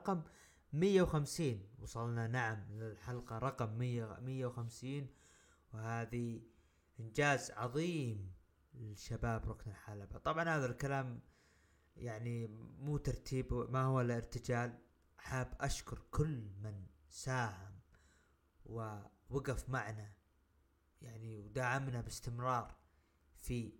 رقم 150 وصلنا نعم للحلقة رقم 100 150 وهذه إنجاز عظيم للشباب ركن الحلبة. طبعا هذا الكلام يعني مو ترتيب ما هو إلا ارتجال. حاب أشكر كل من ساهم ووقف معنا يعني ودعمنا باستمرار في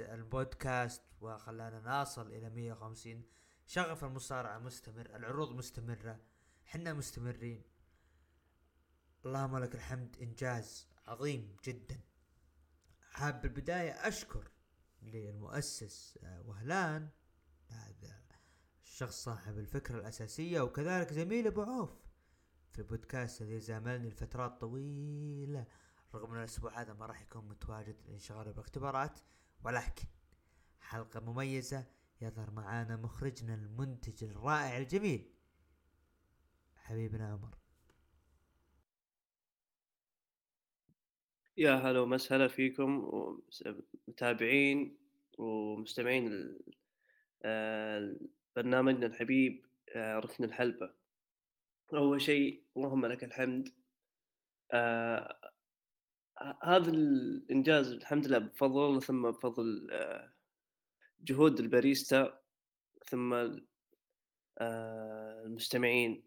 البودكاست وخلانا نصل إلى 150 شغف المصارعة مستمر العروض مستمرة حنا مستمرين. اللهم لك الحمد إنجاز عظيم جدا. حاب بالبداية أشكر للمؤسس آه، وهلان. هذا الشخص صاحب الفكرة الأساسية وكذلك زميل أبو عوف. في البودكاست الذي زاملني لفترات طويلة رغم أن الأسبوع هذا ما راح يكون متواجد لانشغاله بالاختبارات ولكن حلقة مميزة يظهر معانا مخرجنا المنتج الرائع الجميل حبيبنا عمر. يا هلا ومسهلا فيكم متابعين ومستمعين آه، برنامجنا الحبيب آه، ركن الحلبة. أول شيء اللهم لك الحمد. آه هذا الإنجاز الحمد لله بفضل ثم بفضل آه جهود الباريستا ثم آه المستمعين.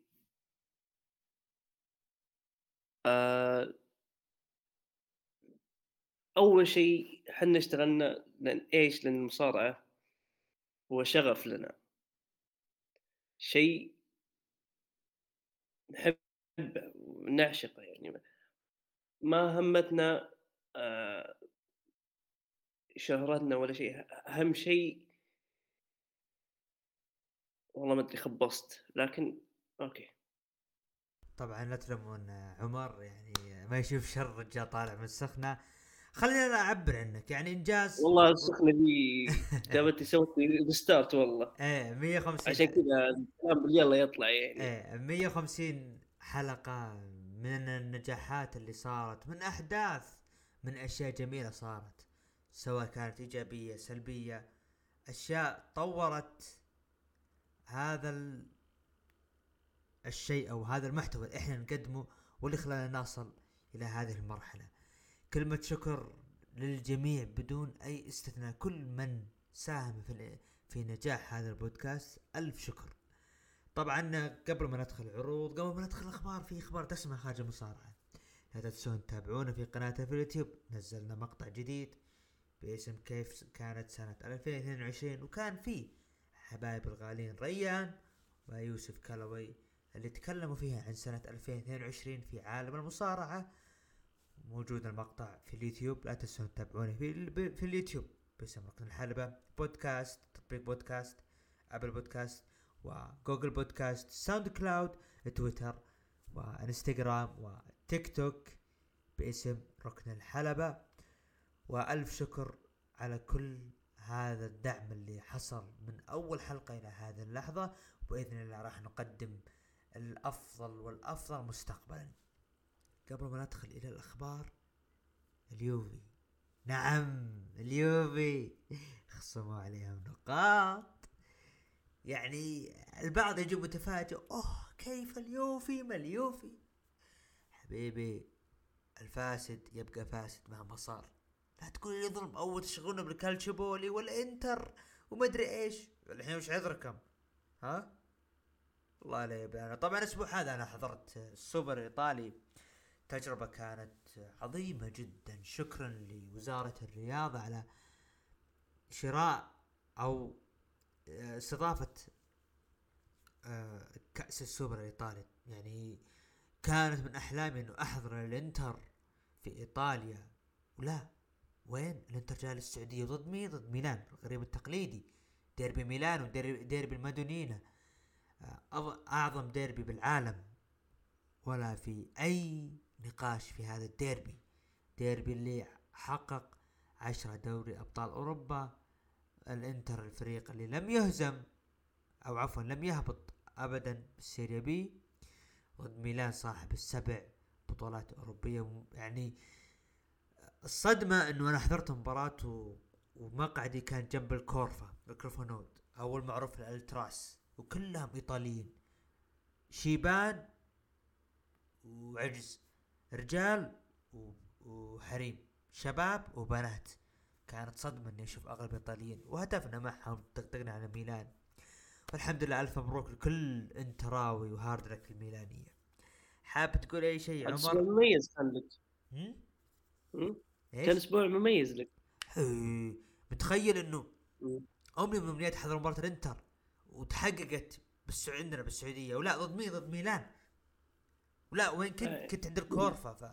آه أول شيء حنا اشتغلنا لأن إيش؟ لأن المصارعة هو شغف لنا. شيء نحبه ونعشقه يعني. ما همتنا آه شهرتنا ولا شيء أهم شيء والله ما أدري خبصت لكن okay. طبعا لا تلومون عمر يعني ما يشوف شر رجال طالع من السخنة. خليني أنا أعبر عنك يعني إنجاز والله السخنة دي جابت سوت restart والله. إيه 150 عشان كذا يلا يطلع يعني. إيه 150 حلقة من النجاحات اللي صارت من أحداث من أشياء جميلة صارت. سواء كانت إيجابية سلبية أشياء طورت هذا ال... الشيء أو هذا المحتوى اللي إحنا نقدمه واللي خلانا نصل إلى هذه المرحلة. كلمة شكر للجميع بدون أي استثناء. كل من ساهم في في نجاح هذا البودكاست ألف شكر. طبعا قبل ما ندخل العروض قبل ما ندخل الأخبار في أخبار تسمع خارج المصارعة. لا تنسون تتابعونا في قناتنا في اليوتيوب. نزلنا مقطع جديد. باسم كيف كانت سنة 2022 وكان فيه حبايب الغاليين ريان ويوسف كالوي اللي تكلموا فيها عن سنة 2022 في عالم المصارعة. موجود المقطع في اليوتيوب لا تنسون تتابعوني في, في اليوتيوب. باسم ركن الحلبة بودكاست تطبيق بودكاست أبل بودكاست وجوجل بودكاست ساوند كلاود تويتر وانستغرام وتيك توك باسم ركن الحلبة. وألف شكر على كل هذا الدعم اللي حصل من أول حلقة إلى هذه اللحظة. وباذن الله راح نقدم الأفضل والأفضل مستقبلا. قبل ما ندخل إلى الأخبار اليوفي. نعم اليوفي. خصموا عليهم نقاط. يعني البعض يجي متفاجئ أوه كيف اليوفي؟ ما اليوفي؟ حبيبي الفاسد يبقى فاسد مهما صار. لا تقول لي ظلم أو تشغلون بالكالتشوبولي والإنتر وما ادري إيش. الحين وش عذركم ها؟ الله لا يبلانا طبعا الأسبوع هذا أنا حضرت السوبر الإيطالي. تجربة كانت عظيمة جدا. شكرا لوزارة الرياضة على شراء أو استضافة آه، كأس السوبر الإيطالي. يعني كانت من أحلامي إنه أحضر الإنتر في إيطاليا. ولا وين؟ الانتر جاي للسعودية ضد مين؟ ضد ميلان الغريم التقليدي. ديربي ميلان وديربي المادونينا آه، أعظم ديربي بالعالم. ولا في أي نقاش في هذا الديربي. ديربي اللي حقق عشرة دوري أبطال أوروبا. الإنتر الفريق اللي لم يهزم أو عفوا لم يهبط أبدا بالسيريا بي. ضد ميلان صاحب السبع بطولات أوروبية. يعني الصدمة إنه أنا حضرت مباراة ومقعدي كان جنب الكورفا الكورفا نورد أو المعروف الالتراس وكلهم إيطاليين شيبان وعجز رجال و- وحريم شباب وبنات كانت صدمة إني أشوف أغلب الإيطاليين وهتفنا معهم طقطقنا على ميلان والحمد لله ألف مبروك لكل انتراوي و hard luck الميلانية حاب تقول أي شيء عمر؟ مميز؟ مم؟ إيش؟ كان أسبوع مميز لك. متخيل إنه مم. أمني من أمنيات حضر مباراة الإنتر وتحققت بالسع عندنا بالسعودية. ولا ضد مين؟ ضد ميلان. ولا وين كنت؟ أي. كنت عند الكورفة ف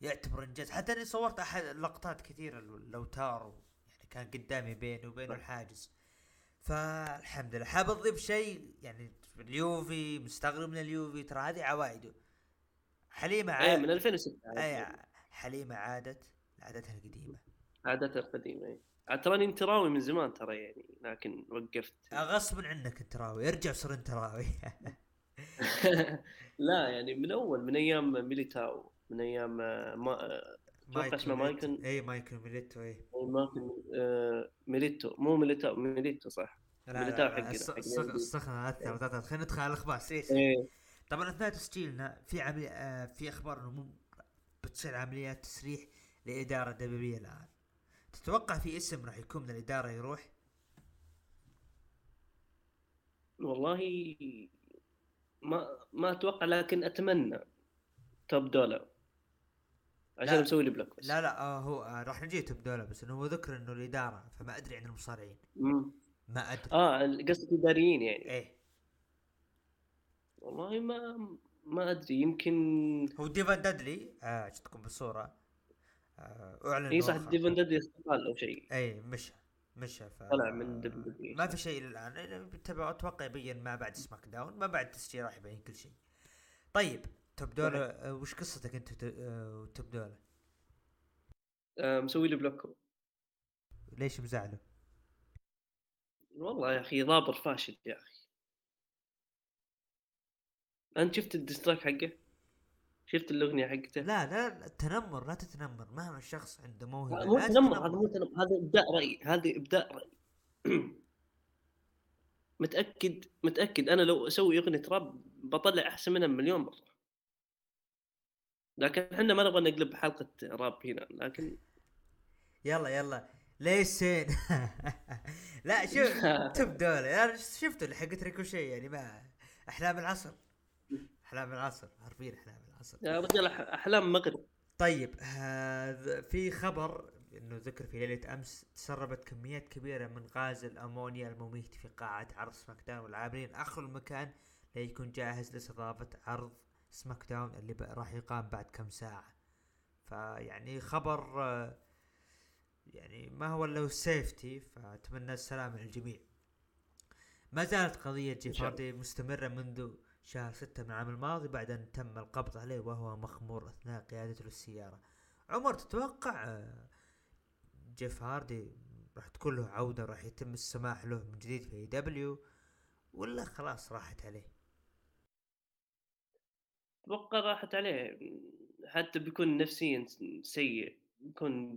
يعتبر إنجاز. حتى اني صورت أحد لقطات كثيرة لو تارو يعني كان قدامي بيني وبينه الحاجز. فالحمد لله. حاب اضيف شيء؟ يعني اليوفي مستغرب من اليوفي ترى هذه عوائده. حليمة اي عاد. من 2006 اي حليمة عادت لعادتها القديمة. عاداتها القديمة إي. عاد تراني انتراوي من زمان ترى يعني لكن وقفت. غصبا عنك انتراوي ارجع صر انتراوي لا يعني من أول من أيام ميليتاو من أيام آه، ما آه، أتوقع اسمه مايكل. اي مايكل ميليتو اي مايكل آه، ميليتو مو ميليتاو ميليتو صح. ميليتاو حقنا،. السخنة اثر خلينا ندخل على الأخبار سيس طبعا أثناء تسجيلنا في آه في أخبار إنه بتصير عمليات تسريح لإدارة WWE الآن. تتوقع في اسم راح يكون من الإدارة يروح؟ والله ما ما أتوقع لكن أتمنى. توب دولار عشان. مسوي لي block بس. لا لا آه هو آه راح نجي توب دولا بس إنه هو ذكر إنه الإدارة فما أدري عن المصارعين. ما أدري. آه قصدك إداريين يعني. إيه. والله ما ما أدري يمكن هو ديفان دادلي آه بالصورة؟ آه أعلن إي صح ديفن دادي استقال أو شيء. إي مشى مشى ف طلع من WWE. ما في شيء الآن. بتابع أتوقع يبين ما بعد سماك داون ما بعد تسجيل راح يبين كل شيء. طيب توب دولا آه، وش قصتك أنت آه، وتوب دولا؟ آه مسوي لي block. ليش مزعله؟ والله يا أخي ضابر فاشل يا أخي. أنت شفت ال diss track حقه؟ شفت الأغنية حقته؟ لا لا التنمر لا تتنمر مهما الشخص عنده موهبة لا، مو تنمر هذا مو تنمر هذا إبداء رأي هذا إبداء رأي. متأكد متأكد أنا لو أسوي أغنية راب بطلع أحسن منها مليون مرة. لكن إحنا ما نبغى نقلب حلقة راب هنا لكن يلا يلا. ليش سين؟ لا شوف توب دولا أنا شفته اللي حقت ريكوشي يعني ما احلام العصر أحلام العصر حرفيا أحلام العصر يا رجال أحلام مغرب طيب هذا في خبر إنه ذكر في ليلة أمس تسربت كميات كبيرة من غاز الأمونيا المميت في قاعة عرض سماك داون والعاملين اخذوا المكان ليكون جاهز لاستضافة عرض SmackDown اللي راح يقام بعد كم ساعة. فيعني خبر يعني ما هو إلا safety فأتمنى السلامة للجميع. ما زالت الله. جيف هاردي مستمرة منذ شهر ستة من العام الماضي بعد أن تم القبض عليه وهو مخمور أثناء قيادته للسيارة عمر تتوقع آه، جيف هاردي راح تكون له عودة راح يتم السماح له من جديد في WWE ولا خلاص راحت عليه؟ أتوقع راحت عليه. حتى بيكون نفسيا سيء بيكون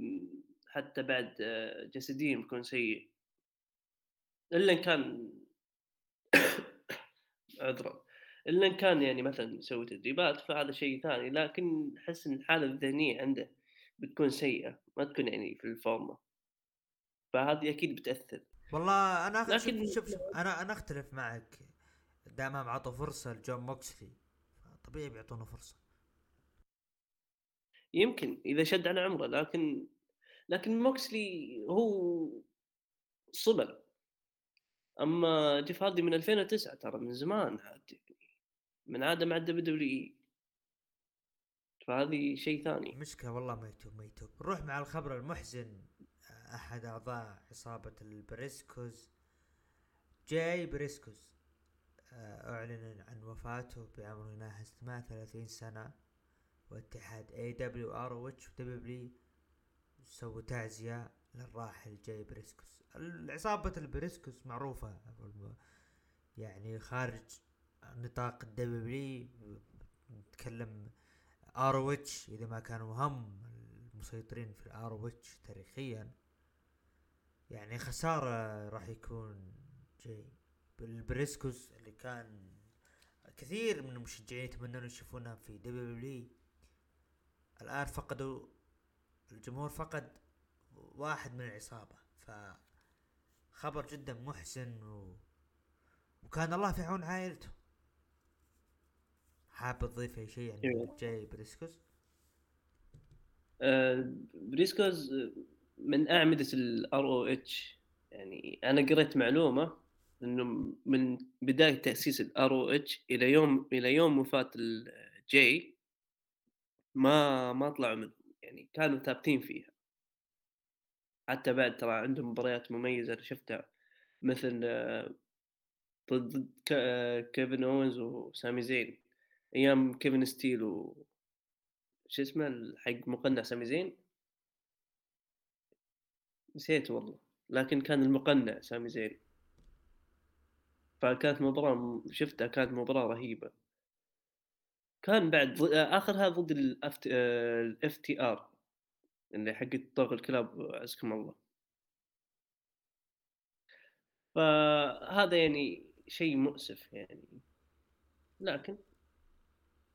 حتى بعد آه، جسديا بيكون سيء. إلا إن كان عذرا. إلا إن كان يعني مثلا يسوي تدريبات فهذا شيء ثاني. لكن أحس إن الحالة الذهنية عنده بتكون سيئة ما تكون يعني في الفورمة. فهذه أكيد بتأثر. والله أنا لكن- شوف, شوف, شوف أنا أنا أختلف معك. دامهم عطوا فرصة لجون موكسلي. طبيعي بيعطونه فرصة. يمكن إذا شد على عمره. لكن لكن موكسلي هو صبر. أما جيف هاردي من 2009 ترى من زمان عاد من عاده مع ال WWE فهذه شيء ثاني. مشكلة والله ما يتوب ما يتوب. نروح مع الخبر المحزن أحد أعضاء عصابة البريسكوز. جاي بريسكوز. آه، أعلن عن وفاته بعمر يناهز 38 سنة. واتحاد اي دبليو ار واتش ودبليو سووا تعزية للراحل جاي بريسكوس عصابة البريسكوس معروفة يعني خارج نطاق الدبليو نتكلم ROH إذا ما كانوا هم المسيطرين في ال ROH تاريخيا يعني خسارة راح يكون جاي. بالبريسكوس اللي كان كثير من المشجعين يتمنون يشوفونها في WWE الآن فقدوا الجمهور فقد واحد من العصابة ف خبر جدا محزن و... وكان الله في عون عائلته. حاب تضيف أي شيء يعني إيه. جاي بريسكوس آه، بريسكوز من أعمدة ال ROH يعني أنا قريت معلومة إنه من بداية تأسيس ال ROH إلى يوم إلى يوم وفاة الجي ما ما طلعوا منه. يعني كانوا ثابتين فيها. حتى بعد ترى عندهم مباريات مميزة. أنا شفتها مثل آه، ضد آه، كيفن أوينز وسامي زين. أيام كيفن ستيل و شو اسمه حق مقنع سامي زين؟ نسيت والله لكن كان المقنع سامي زين. فكانت مباراة شفتها كانت مباراة رهيبة. كان بعد اخرها ضد ال FTR اللي حق طوق الكلاب عزكم الله. فهذا يعني شيء مؤسف يعني. لكن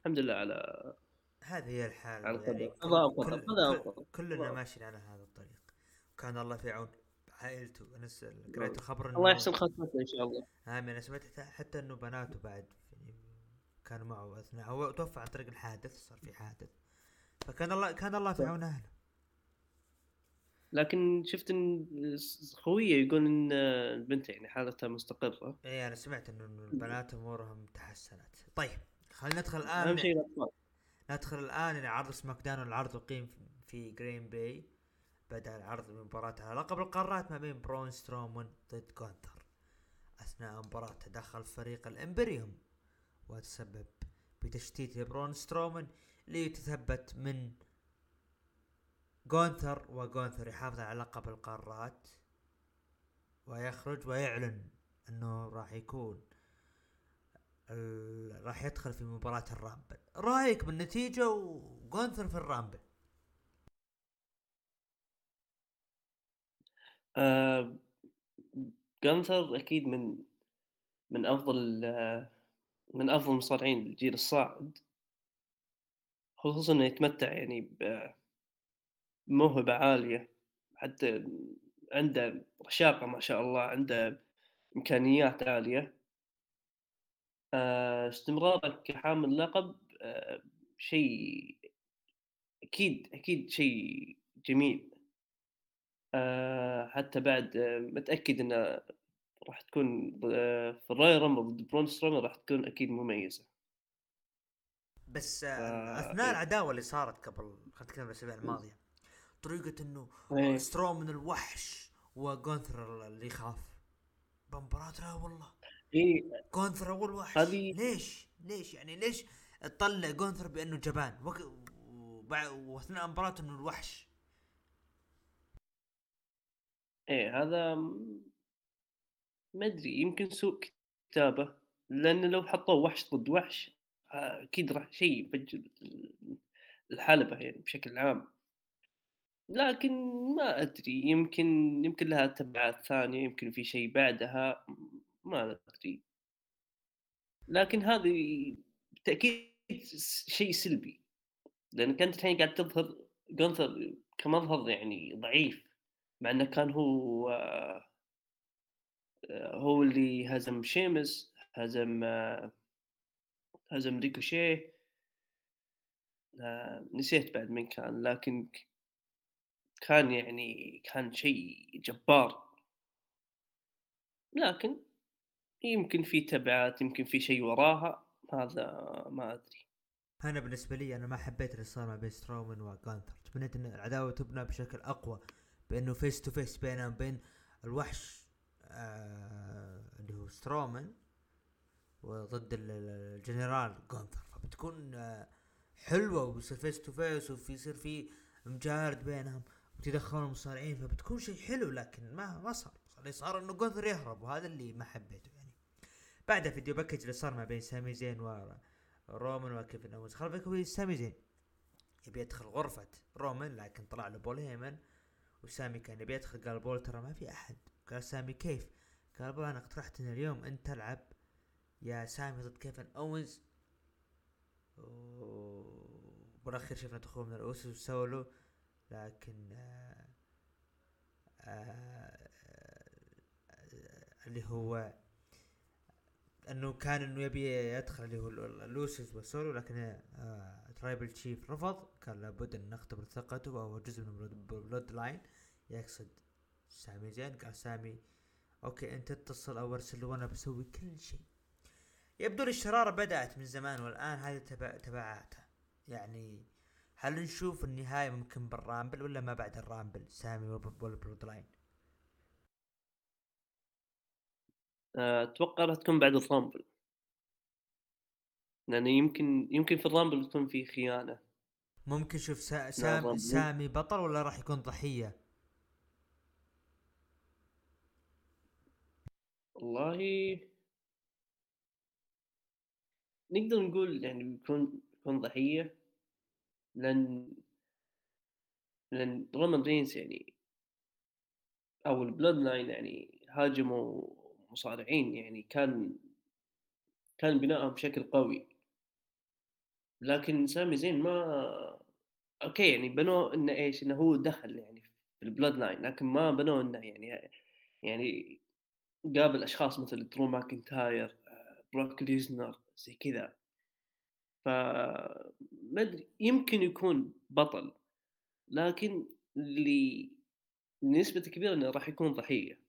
الحمد لله على هذه هي الحال على يعني. كل كل. كلنا ماشيين على هذا الطريق. كان الله في عون عائلته. أنا قريت خبر الله يحسن خاتمته إن شاء الله. آمين. أنا سمعت حتى- إنه بناته بعد يعني كانوا معه أثناء. هو توفى عن طريق الحادث صار في حادث. فكان الله كان الله في عون أهله. لكن شفت إن خوية يقول إن البنت يعني حالتها مستقرة. اي أنا سمعت إنه البنات امورهم تحسنت. طيب. خلينا ندخل أهم الان شيء الأطفال. ندخل الآن إلى عرض SmackDown العرض يقيم في جرين باي بدأ العرض بمباراة على لقب القارات ما بين برون سترومان ضد جونثر أثناء مباراة تدخل فريق ال Imperium وتسبب بتشتيت برون سترومان ليتثبت من جونثر وجونثر يحافظ على لقب القارات ويخرج ويعلن أنه راح يكون راح يدخل في مباراة ال Rumble. رأيك بالنتيجة وجونثر في ال Rumble؟ آه جانثر أكيد من من أفضل من أفضل المصارعين الجيل الصاعد. خصوصا إنه يتمتع يعني بموهبة عالية. حتى عنده رشاقة ما شاء الله عنده إمكانيات عالية. استمرارك كحامل لقب آه شيء أكيد أكيد شيء جميل. آه حتى بعد آه متأكد إنه راح تكون آه في ال Royal Rumble ضد برون سترومان راح تكون أكيد مميزة. بس ف- آه، أثناء العداوة اللي صارت قبل خلينا نتكلم الاسابيع الماضية طريقة إنه إيه. سترومان الوحش وجونثر اللي يخاف. بمباراة لا والله. اي جونثر أول وحش. هذه- ليش؟ ليش؟ يعني ليش تطلع جونثر بأنه جبان؟ وك... واثناء المباراة إنه الوحش. إيه هذا ما أدري يمكن سوء كتابة لأن لو حطوه وحش ضد وحش أكيد راح شيء يفجر ال- الحلبة يعني بشكل عام. لكن ما أدري يمكن يمكن لها تبعات ثانية يمكن في شيء بعدها. ما ادري لكن هذه بالتأكيد شيء سلبي. لأنك أنت الحين قاعد تظهر جونثر كمظهر يعني ضعيف مع إنه كان هو آه، هو اللي هزم شيمس هزم آه، هزم ريكوشيه آه، نسيت بعد من كان لكن كان يعني كان شيء جبار. لكن يمكن في تبعات يمكن في شيء وراها هذا ما أدري. أنا بالنسبة لي أنا ما حبيت اللي صار ما بين سترومان وجانثر تمنيت إن العداوة تبنى بشكل أقوى بإنه face to face بينهم بين الوحش آه اللي هو سترومان وضد ال- ال- الجنرال جونثر فبتكون آه حلوة وبيصير face to face وفي يصير في مجارد بينهم وتدخلون المصارعين فبتكون شيء حلو لكن ما ما صار. اللي صار إنه جونثر يهرب وهذا اللي ما حبيته يعني. بعدها video package اللي صار ما بين سامي زين و رومان وكيفن اونز خلف هو سامي زين. يبي يدخل غرفة رومان لكن طلع له بول هيمن. وسامي كان يبي يدخل قال بول ترى ما في أحد. قال سامي كيف؟ قال أنا اقترحت ان اليوم أنت تلعب يا سامي ضد كيفن اونز وبالأخير شفنا دخول من ال Usos وسولو لكن آه آه اللي هو انه كان انه يبي يدخل اللي هو ال Usos وسولو لكن آه Tribal Chief رفض. كان لابد أن نختبر ثقته وهو جزء من Bloodline يقصد سامي زين قال سامي okay أنت اتصل أو أرسل وأنا بسوي كل شيء. يبدو الشرارة بدأت من زمان والآن هذه تبع تبعاتها. يعني هل نشوف النهاية ممكن بال Rumble ولا ما بعد ال Rumble؟ سامي وال Bloodline أتوقع راح تكون بعد ال Rumble. لأنه يمكن يمكن في ال Rumble تكون في خيانة. ممكن شوف سا سامي, سامي بطل ولا راح يكون ضحية؟ والله نقدر نقول يعني بيكون بيكون ضحية. لأن لأن رومان رينز يعني أو ال Bloodline يعني هاجموا مصارعين يعني كان كان بنائهم بشكل قوي. لكن سامي زين ما okay يعني بنوا إنه إيش إنه هو دخل يعني في ال Bloodline لكن ما بنوا إنه يعني يعني قابل أشخاص مثل درو ماكنتاير بروك ليزنر زي كذا. ف ما أدري يمكن يكون بطل لكن اللي نسبة كبيرة إنه راح يكون ضحية.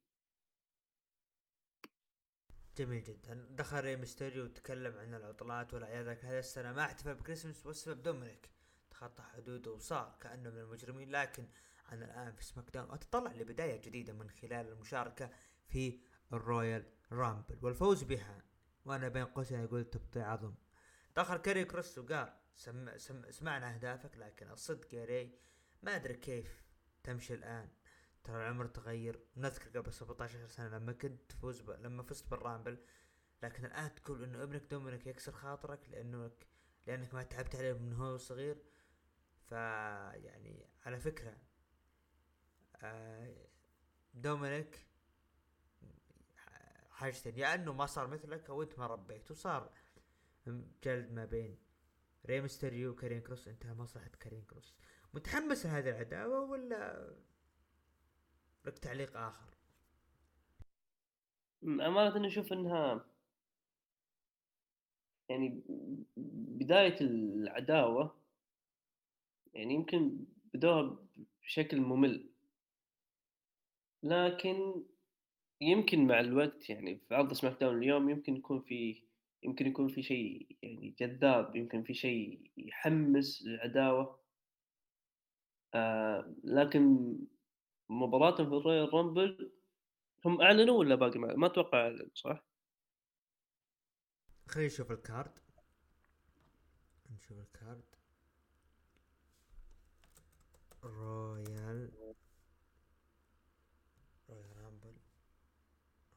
جميل جدا. دخل ري ميستيريو وتكلم عن العطلات والأعياد هذه السنة. ما احتفل بكريسمس والسبب دومينيك. تخطى حدوده وصار كأنه من المجرمين لكن أنا الآن في SmackDown أتطلع لبداية جديدة من خلال المشاركة في ال Royal Rumble. والفوز بها وأنا بين قوسين أقول تبطيع عظم. دخل كاري كروس وقال سم سم سمعنا أهدافك لكن الصدق يا ري ما أدري كيف تمشي الآن. ترى العمر تغير. نذكر قبل 17 سنة لما كنت تفوز ب... لما فزت بال Rumble. لكن الآن تقول إنه ابنك دومينيك يكسر خاطرك لأنك لأنك ما تعبت عليه من هو صغير. فا يعني على فكرة آه، دومينيك حاجتين. يا إنه ما صار مثلك أو أنت ما ربيت وصار جلد ما بين ري مستريو وكارين كروس. انتهى لمصلحة كارين كروس. متحمس لهذه العداوة ولا لك تعليق اخر أمانة أشوف إنها يعني بداية العداوة يعني يمكن بدوها بشكل ممل. لكن يمكن مع الوقت يعني في عرض SmackDown اليوم يمكن يكون في يمكن يكون في شيء يعني جذاب يمكن في شيء يحمس العداوة. آه لكن مباراتهم في ال Royal Rumble هم أعلنوا ولا باقي ما, ما أتوقع أعلن صح؟ خلينا نشوف ال card. نشوف ال card. Royal. Royal Rumble.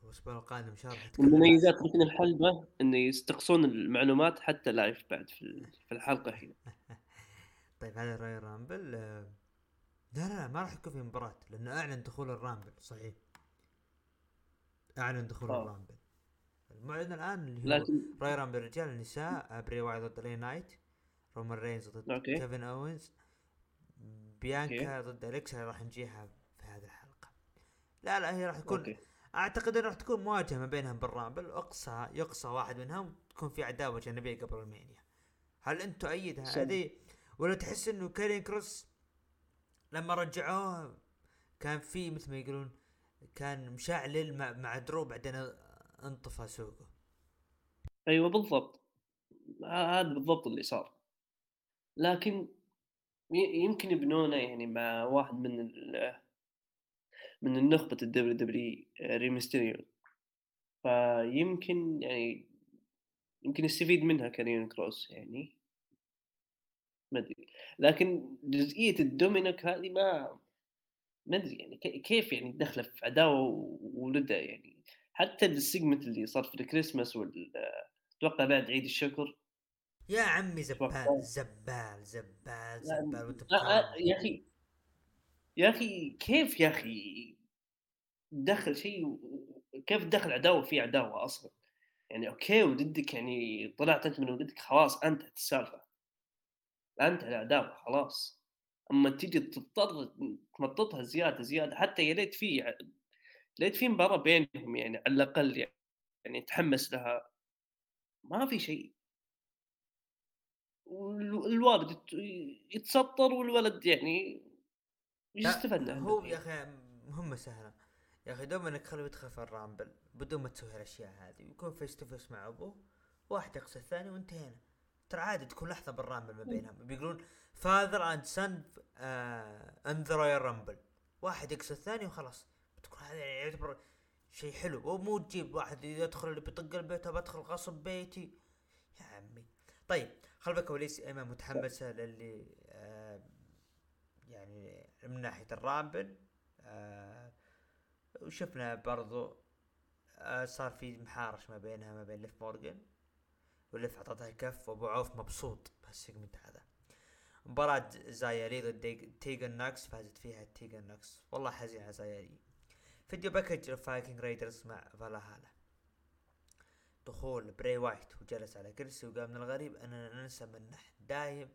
الأسبوع القادم شهر من مميزات ممكن الحلبة انه يستقصون المعلومات حتى live بعد في الحلقة هنا. طيب هذا Royal Rumble. آه لا لا ما راح يكون في مباراة لأنه أعلن دخول ال Rumble صحيح أعلن دخول أوه. الرامبل المعلن الآن اللي هو لكن... رأي رامبل رجال النساء بري واي ضد لي نايت رومان رينز ضد أوكي. كيفن أوينز بيانكا أوكي. ضد أليكسا راح نجيها في هذه الحلقة لا لا هي راح تكون أوكي. أعتقد انه راح تكون مواجهة ما بينهم بالرامبل أقصى يقصى واحد منهم تكون في عداوة جانبية قبل المانيا هل أنت تؤيد هذه ولا تحس إنه كارين كروس لما رجعوه كان في مثل ما يقولون كان مشعلل مع, مع درو بعدين انطفى سوقه. أيوه بالضبط. هذا بالضبط اللي صار. لكن يمكن يبنونه يعني مع واحد من من النخبة ال WWE ري ميستيريو فيمكن يعني يمكن يستفيد منها كارين كروس يعني. ما أدري. لكن جزئية الدومينيك هذه ما ما أدري يعني كيف يعني دخله في عداوة وولدها يعني؟ حتى ال segment اللي صار في الكريسماس وال أتوقع بعد عيد الشكر. يا عمي زبال زبال زبال زبال وأنت يا أخي يا أخي كيف يا أخي دخل شيء كيف تدخل عداوة في عداوة أصلا؟ يعني okay وضدك يعني طلعت أنت من ضدك خلاص انتهت السالفه أنت العداوه خلاص. أما تيجي تضطر تمططها زيادة زيادة حتى يا ليت في ليت في مباراة بينهم يعني على الأقل يعني تحمس لها. ما في شيء. الوالد يتسطر والولد يعني إيش استفدنا هو يا أخي مهمة سهلة. يا أخي دوم إنك خليه يدخل في ال Rumble بدون ما تسوي الاشياء هذه ويكون face to face مع أبوه واحد يقصي الثاني وانتهينا. ترى عادي تكون لحظة بال Rumble ما بينهم. بيقولون father and son in the Royal Rumble واحد يقصي الثاني وخلاص. بتكون هذا يعتبر شيء حلو. ومو تجيب واحد يدخل اللي بيطق البيت بدخل غصب بيتي. يا عمي. طيب خلف كواليس ايمن متحمسه للي آه يعني من ناحية الرامبل آه وشفنا برضو آه صار في محارش ما بينها ما بين ليف مورجن وليف اعطتها كف وأبو عوف مبسوط بهال segment هذا مباراة زايري ضد تيجن ناكس فازت فيها تيجن ناكس. والله حزين على زايري. video package فايكنج رايدرز مع فالاهالا دخول بري وايت وجلس على كرسي وقال من الغريب أننا ننسى منه دايم.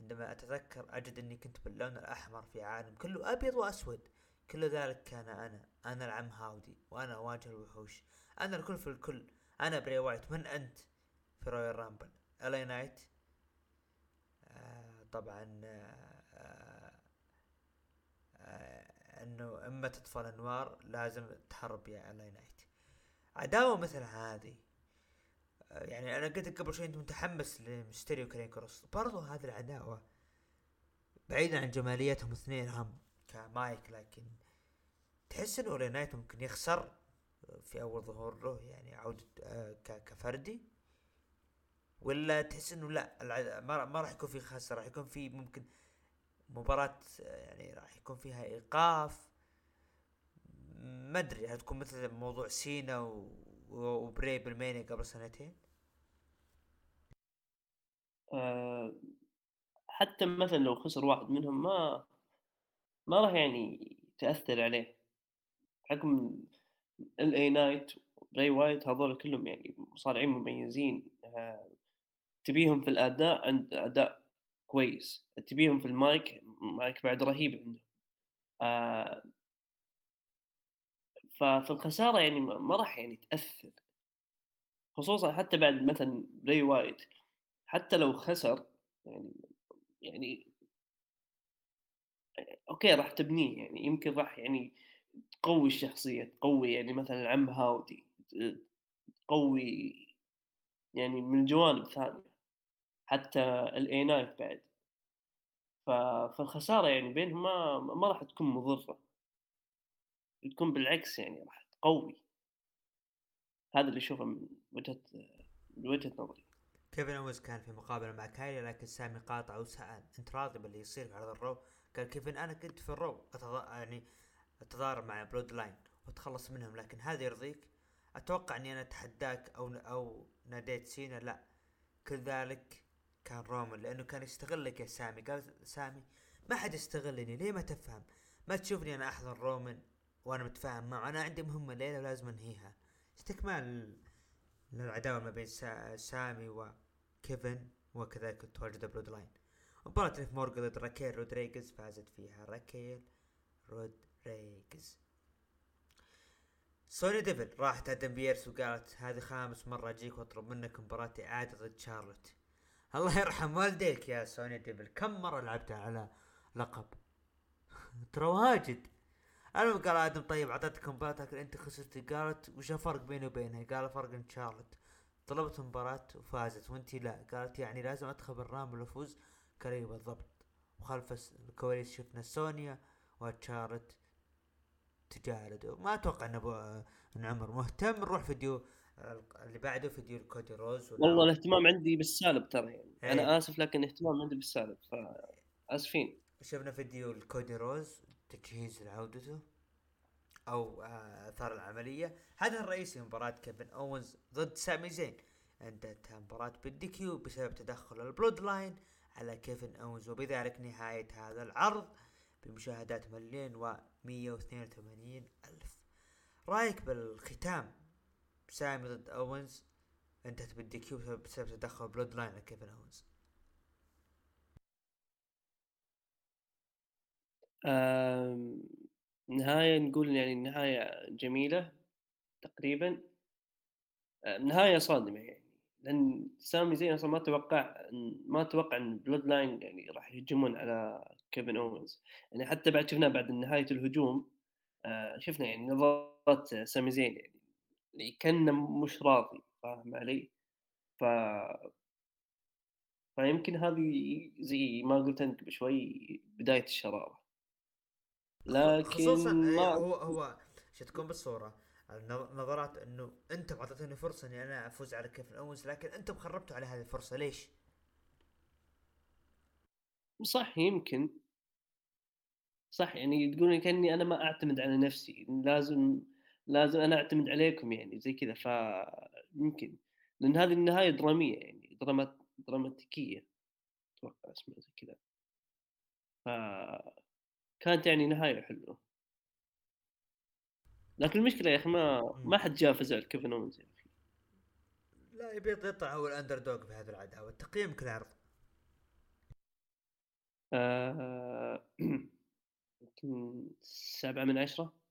عندما أتذكر أجد أني كنت باللون الأحمر في عالم كله أبيض وأسود. كل ذلك كان أنا. أنا العم هاودي وأنا اواجه الوحوش. أنا الكل في الكل. أنا بري وايت. من أنت؟ في رويال رامبل ال اي نايت آه طبعا آه آه إنه إما تطفى الانوار لازم تحرب يا ال اي نايت عداوة مثل هذه. آه يعني أنا قلت قبل شوي أنت متحمس لمستريو كارين كروس برضو هذه العداوة بعيدا عن جماليتهم اثنين هم كمايك لكن تحس إنه الي نايت ممكن يخسر في أول ظهور له يعني عودة آه كفردي. ولا تحس إنه لا ما راح يكون في خسر راح يكون في ممكن مباراة يعني راح يكون فيها إيقاف. ما أدري هتكون مثل موضوع سينا وبري بالمانيا قبل سنتين؟ أه حتى مثلا لو خسر واحد منهم ما ما راح يعني تأثر عليه. حكم الاي نايت بري وايت هذول كلهم يعني مصارعين مميزين. أه تبيهم في الأداء عند أداء كويس تبيهم في ال mic mic بعد رهيب عنده آه ففي الخسارة يعني ما راح يعني تأثر. خصوصا حتى بعد مثلا بري وايت حتى لو خسر يعني يعني okay راح تبنيه يعني يمكن راح يعني تقوي الشخصية تقوي يعني مثلا عم هاودي تقوي يعني من جوانب ثانية. حتى الاي نايت بعد. فالخسارة يعني بينهم ما ما راح تكون مضرة. تكون بالعكس يعني راح تقوي. هذا اللي أشوفه من وجهة من وجهة نظري. كيفن اوونز كان في مقابلة مع كايلي لكن سامي قاطع وسأل انت راضي باللي يصير في عرض الرو. قال كيفن أنا كنت في الرو أتض... يعني أتضارب مع بلود لاين وأتخلص منهم لكن هذا يرضيك؟ أتوقع إني أنا أتحداك أو أو ناديت سينا لا. كذلك كان رومان لأنه كان يستغلك يا سامي. قال سامي ما حد يستغلني ليه ما تفهم؟ ما تشوفني أنا أحترم رومان وأنا متفاهم معه. أنا عندي مهمة ليلة ولازم أنهيها. استكمال للعداوة ما بين سا... سامي وكيفن وكذلك تواجد بلود لاين مباراة ليف مورغان ضد راكيل رودريغز فازت فيها راكيل رودريغز سوني ديفل راحت آدم بيرس وقالت هذه خامس مرة أجيك وأطلب منك مباراة إعادة ضد شارلوت. الله يرحم والديك يا سوني ديفل. كم مرة لعبتها على لقب؟ ترى واجد. أنا قال آدم طيب اعطيتك لكن أنت خسرتي. قالت وش الفرق بيني وبينها؟ قال فرق إن شارلوت طلبت مباراة وفازت وانتي لا. قالت يعني لازم أدخل بالرامبل وافوز قال بالضبط وخلف الكواليس شفنا سونيا وشارلوت تجاهلوا ما أتوقع إن ابو إن عمر مهتم. نروح فيديو اللي بعده فيديو كودي روز والله الاهتمام عندي بالسالب ترى يعني. هي. أنا آسف لكن اهتمام عندي بالسالب فآسفين. شفنا فيديو الكودي روز تجهيز لعودته أو آثار العملية. هذا الرئيسي مباراة كيفن اوونز ضد سامي زين. انتهت مباراة بال DQ بسبب تدخل البلود لاين على كيفن اوونز وبذلك نهاية هذا العرض بمشاهدات مليون و 182 ألف. رأيك بالختام؟ سامي ضد أوينز انتهت بال DQ بسبب تدخل بلود لاين لكيفن أوينز. نهاية نقول يعني نهاية جميلة تقريبا. نهاية صادمة يعني. لأن سامي زين أصلا ما توقع ما توقع إن بلود لاين يعني راح يهجمون على كيفن أوينز. يعني حتى بعد شفنا بعد نهاية الهجوم آه، شفنا يعني نظرات سامي زين يعني, يعني كان مش راضي فاهم علي؟ ف فيمكن هذه زي ما قلت أنت بشوي بداية الشرارة لكن خصوصا ما... هو هو عشان تكون بالصورة نظرات إنه أنتم أعطيتوني فرصة إني أنا أفوز على كيفن اونز لكن أنتم خربتوا على هذه الفرصة ليش؟ صح يمكن صح يعني تقولون كأني أنا ما أعتمد على نفسي لازم لازم أنا أعتمد عليكم يعني زي كذا. ف يمكن لأن هذه النهاية درامية يعني درامات دراماتيكية أتوقع اسمها زي كذا. ف كانت يعني نهاية حلوة. لكن المشكلة يا أخي ما ما حد جاء فزع كيفن اوونز يا أخي. لا يبي يطلع هو ال underdog في هذه العداوة. تقييمك العرض آه... سبعة من عشرة.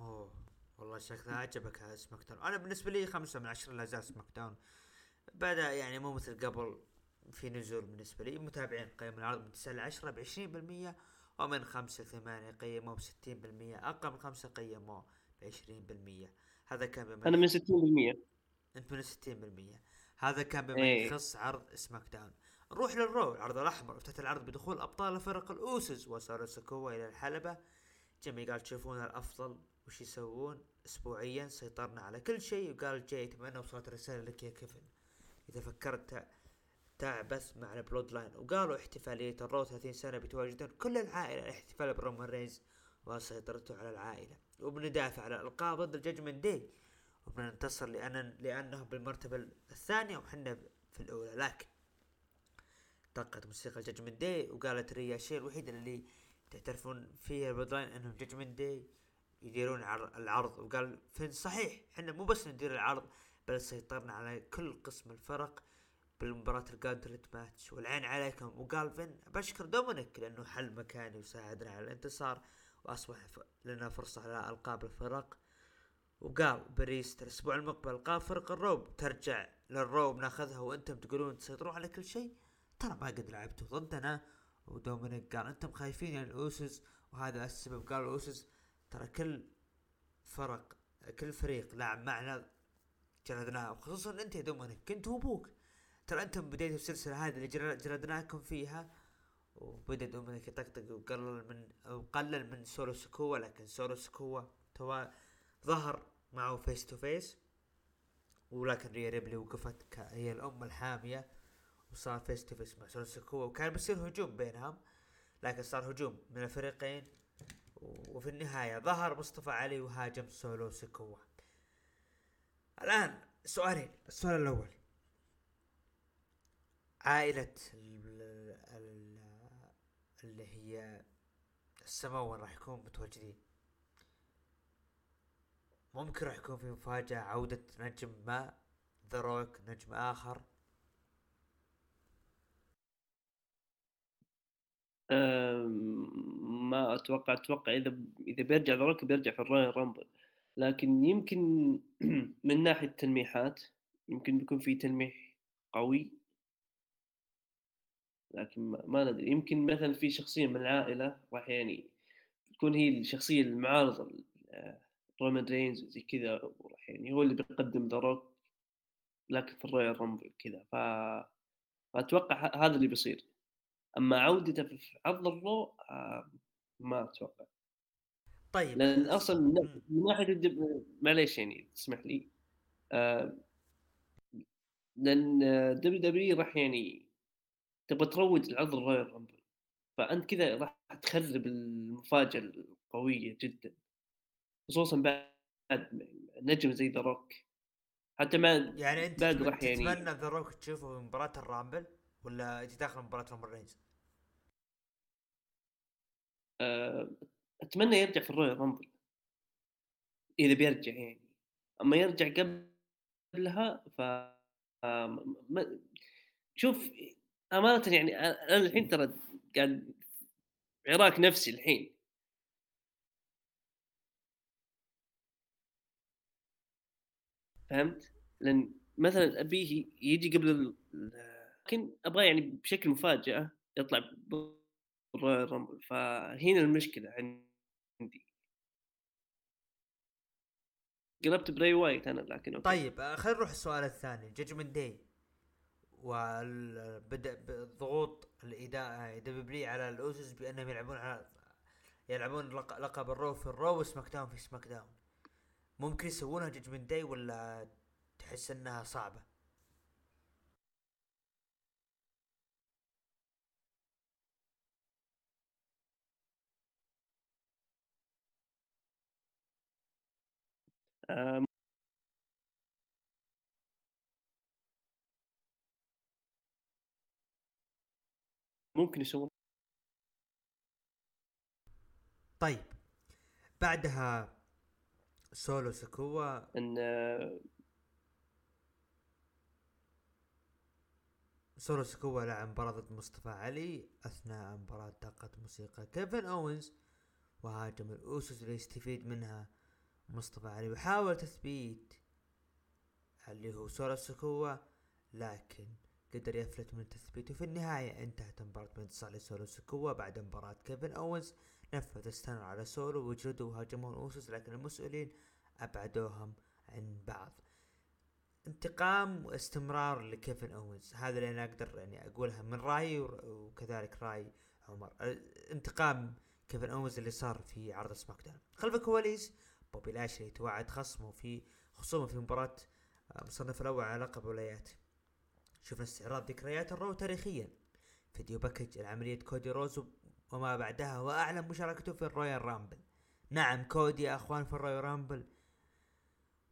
أوه والله شكلها عجبك هذا سماك داون أنا بالنسبة لي خمسة من عشرة لا زال سماك داون بدا يعني مو مثل قبل في نزول بالنسبة لي. متابعين قيم العرض من تسعة لعشرة بعشرين بالمية ومن خمسة لثمانية قيموه بستين بالمية. أقل من خمسة قيموه بعشرين بالمية. هذا كان بما أنا من ستين بالمية. أنت من ستين بالمية. هذا كان بما إيه. يخص عرض سماك داون نروح للرو. العرض الأحمر. افتتح العرض بدخول أبطال فرق الأوسوس وسولو سكوا إلى الحلبة. جيمي قال تشوفون الأفضل وش يسوون؟ أسبوعيا سيطرنا على كل شيء. وقال جاي أتمنى وصلت رسالة لك يا كيفن. إذا فكرت تعبث مع البلود لاين. وقالوا احتفالية الرو 30 سنة بيتواجدون كل العائلة الاحتفال برومان رينز وسيطرته على العائلة. وبندافع على الألقاب ضد الجاجمنت داي. وبننتصر لأن لأنه بالمرتبة الثانية وحنا في الأولى. لكن طقت موسيقى الجاجمنت داي. وقالت ريا الشيء الوحيد اللي تعترفون فيه البلود لاين أنهم جاجمنت داي. يديرون العرض. وقال فين صحيح إحنا مو بس ندير العرض بل سيطرنا على كل قسم الفرق بالمباراة ال gauntlet match والعين عليكم. وقال فين بشكر دومينيك لأنه حل مكاني وساعدنا على الانتصار وأصبح لنا فرصة على ألقاب الفرق. وقال بريست الأسبوع المقبل القاب فرق ال Raw ترجع لل Raw بناخذها وأنتم تقولون تسيطرون على كل شيء. ترى ما قد لعبتوا ضدنا. ودومينيك قال أنتم خايفين يعني الأوسوس. وهذا السبب قال الأوسوس ترى كل فرق كل فريق لعب معنا جلدناه وخصوصا أنت يا دومينيك كنت أبوك. ترى أنتم بديتوا السلسلة هذه اللي جلدناكم فيها وبدأ دومينيك يطقطق وقلل من وقلل من سولو سكوا لكن سولو سكوا توا ظهر معه face to face ولكن ريا ريبلي وقفت هي الام الحامية وصار face to face مع سولو سكوا وكان بيصير هجوم بينهم لكن صار هجوم من الفريقين. وفي النهاية ظهر مصطفى علي وهاجم سولو سكوا الآن سؤالين. السؤال الأول. عائلة اللي هي السماوة راح يكون متواجدين؟ ممكن راح يكون في مفاجأة عودة نجم ما The Rock نجم آخر. ما أتوقع أتوقع إذا إذا بيرجع The Rock بيرجع في ال Royal Rumble. لكن يمكن من ناحية تلميحات يمكن بيكون في تلميح قوي. لكن ما ندري. يمكن مثلا في شخصية من العائلة راح يعني تكون هي الشخصية المعارضة رومان رينز وزي كذا وراح يعني هو اللي بيقدم The Rock لكن في ال Royal Rumble كذا. ف أتوقع هذا اللي بيصير. أما عودته في عرض ال Raw آه، ما أتوقع. طيب. لأن أصلا من ناحية معليش يعني تسمح لي. آه، لأن WWE راح يعني تبغى تروج العرض ال Royal Rumble. فأنت كذا راح تخرب المفاجأة القوية جدا. خصوصا بعد نجم زي The Rock حتى ما يعني أنت بعد راح يعني تتمنى The Rock تشوفه في مباراة ال Rumble؟ ولا يجي داخل رومان رينز؟ أه... أتمنى يرجع في الرويال رامبل إذا بيرجع يعني أما يرجع قبلها ف شوف أمانة يعني أنا الحين ترى قاعد عراك نفسي الحين فهمت؟ لأن مثلا أبيه يجي قبل لكن أبغاه يعني بشكل مفاجاه يطلع بال Royal Rumble فهنا المشكلة عندي. قلبت براي وايت أنا لكن okay. طيب آه، خلينا نروح السؤال الثاني Judgment Day وبدا بالضغوط الاداء دبليو على الأوسوس بأنهم يلعبون على يلعبون لق- لقب ال Raw في ال Raw و SmackDown في SmackDown. ممكن يسوونها Judgment Day ولا تحس إنها صعبة؟ ممكن يسوون. طيب بعدها سولو سكوا إن سولو سكوا لعب مباراة ضد مصطفى علي أثناء مباراة دقت موسيقى كيفن أوينز وهاجم الأوسوس ليستفيد منها مصطفى علي وحاول تثبيت اللي هو سولو سكوا لكن قدر يفلت من التثبيت وفي النهاية انتهت المباراة بانتصار لسولو سكوا بعد مباراة كيفن أوينز نفذ stunner على سولو وجلدوا وهاجموا الأوسوس لكن المسؤولين أبعدوهم عن بعض. انتقام واستمرار لكيفن أوينز. هذا اللي أنا أقدر يعني أقولها من رأيي ور- وكذلك رأي عمر. انتقام كيفن أوينز اللي صار في عرض SmackDown. خلف الكواليس بوبي لاشلي توعد خصمه في خصومه في مباراة آه، مصنف الأول على لقب ولايات شفنا استعراض ذكريات ال Raw تاريخيا. video package العملية كودي روز وما بعدها وأعلن مشاركته في ال Royal Rumble. نعم كودي يا أخوان في ال Royal Rumble.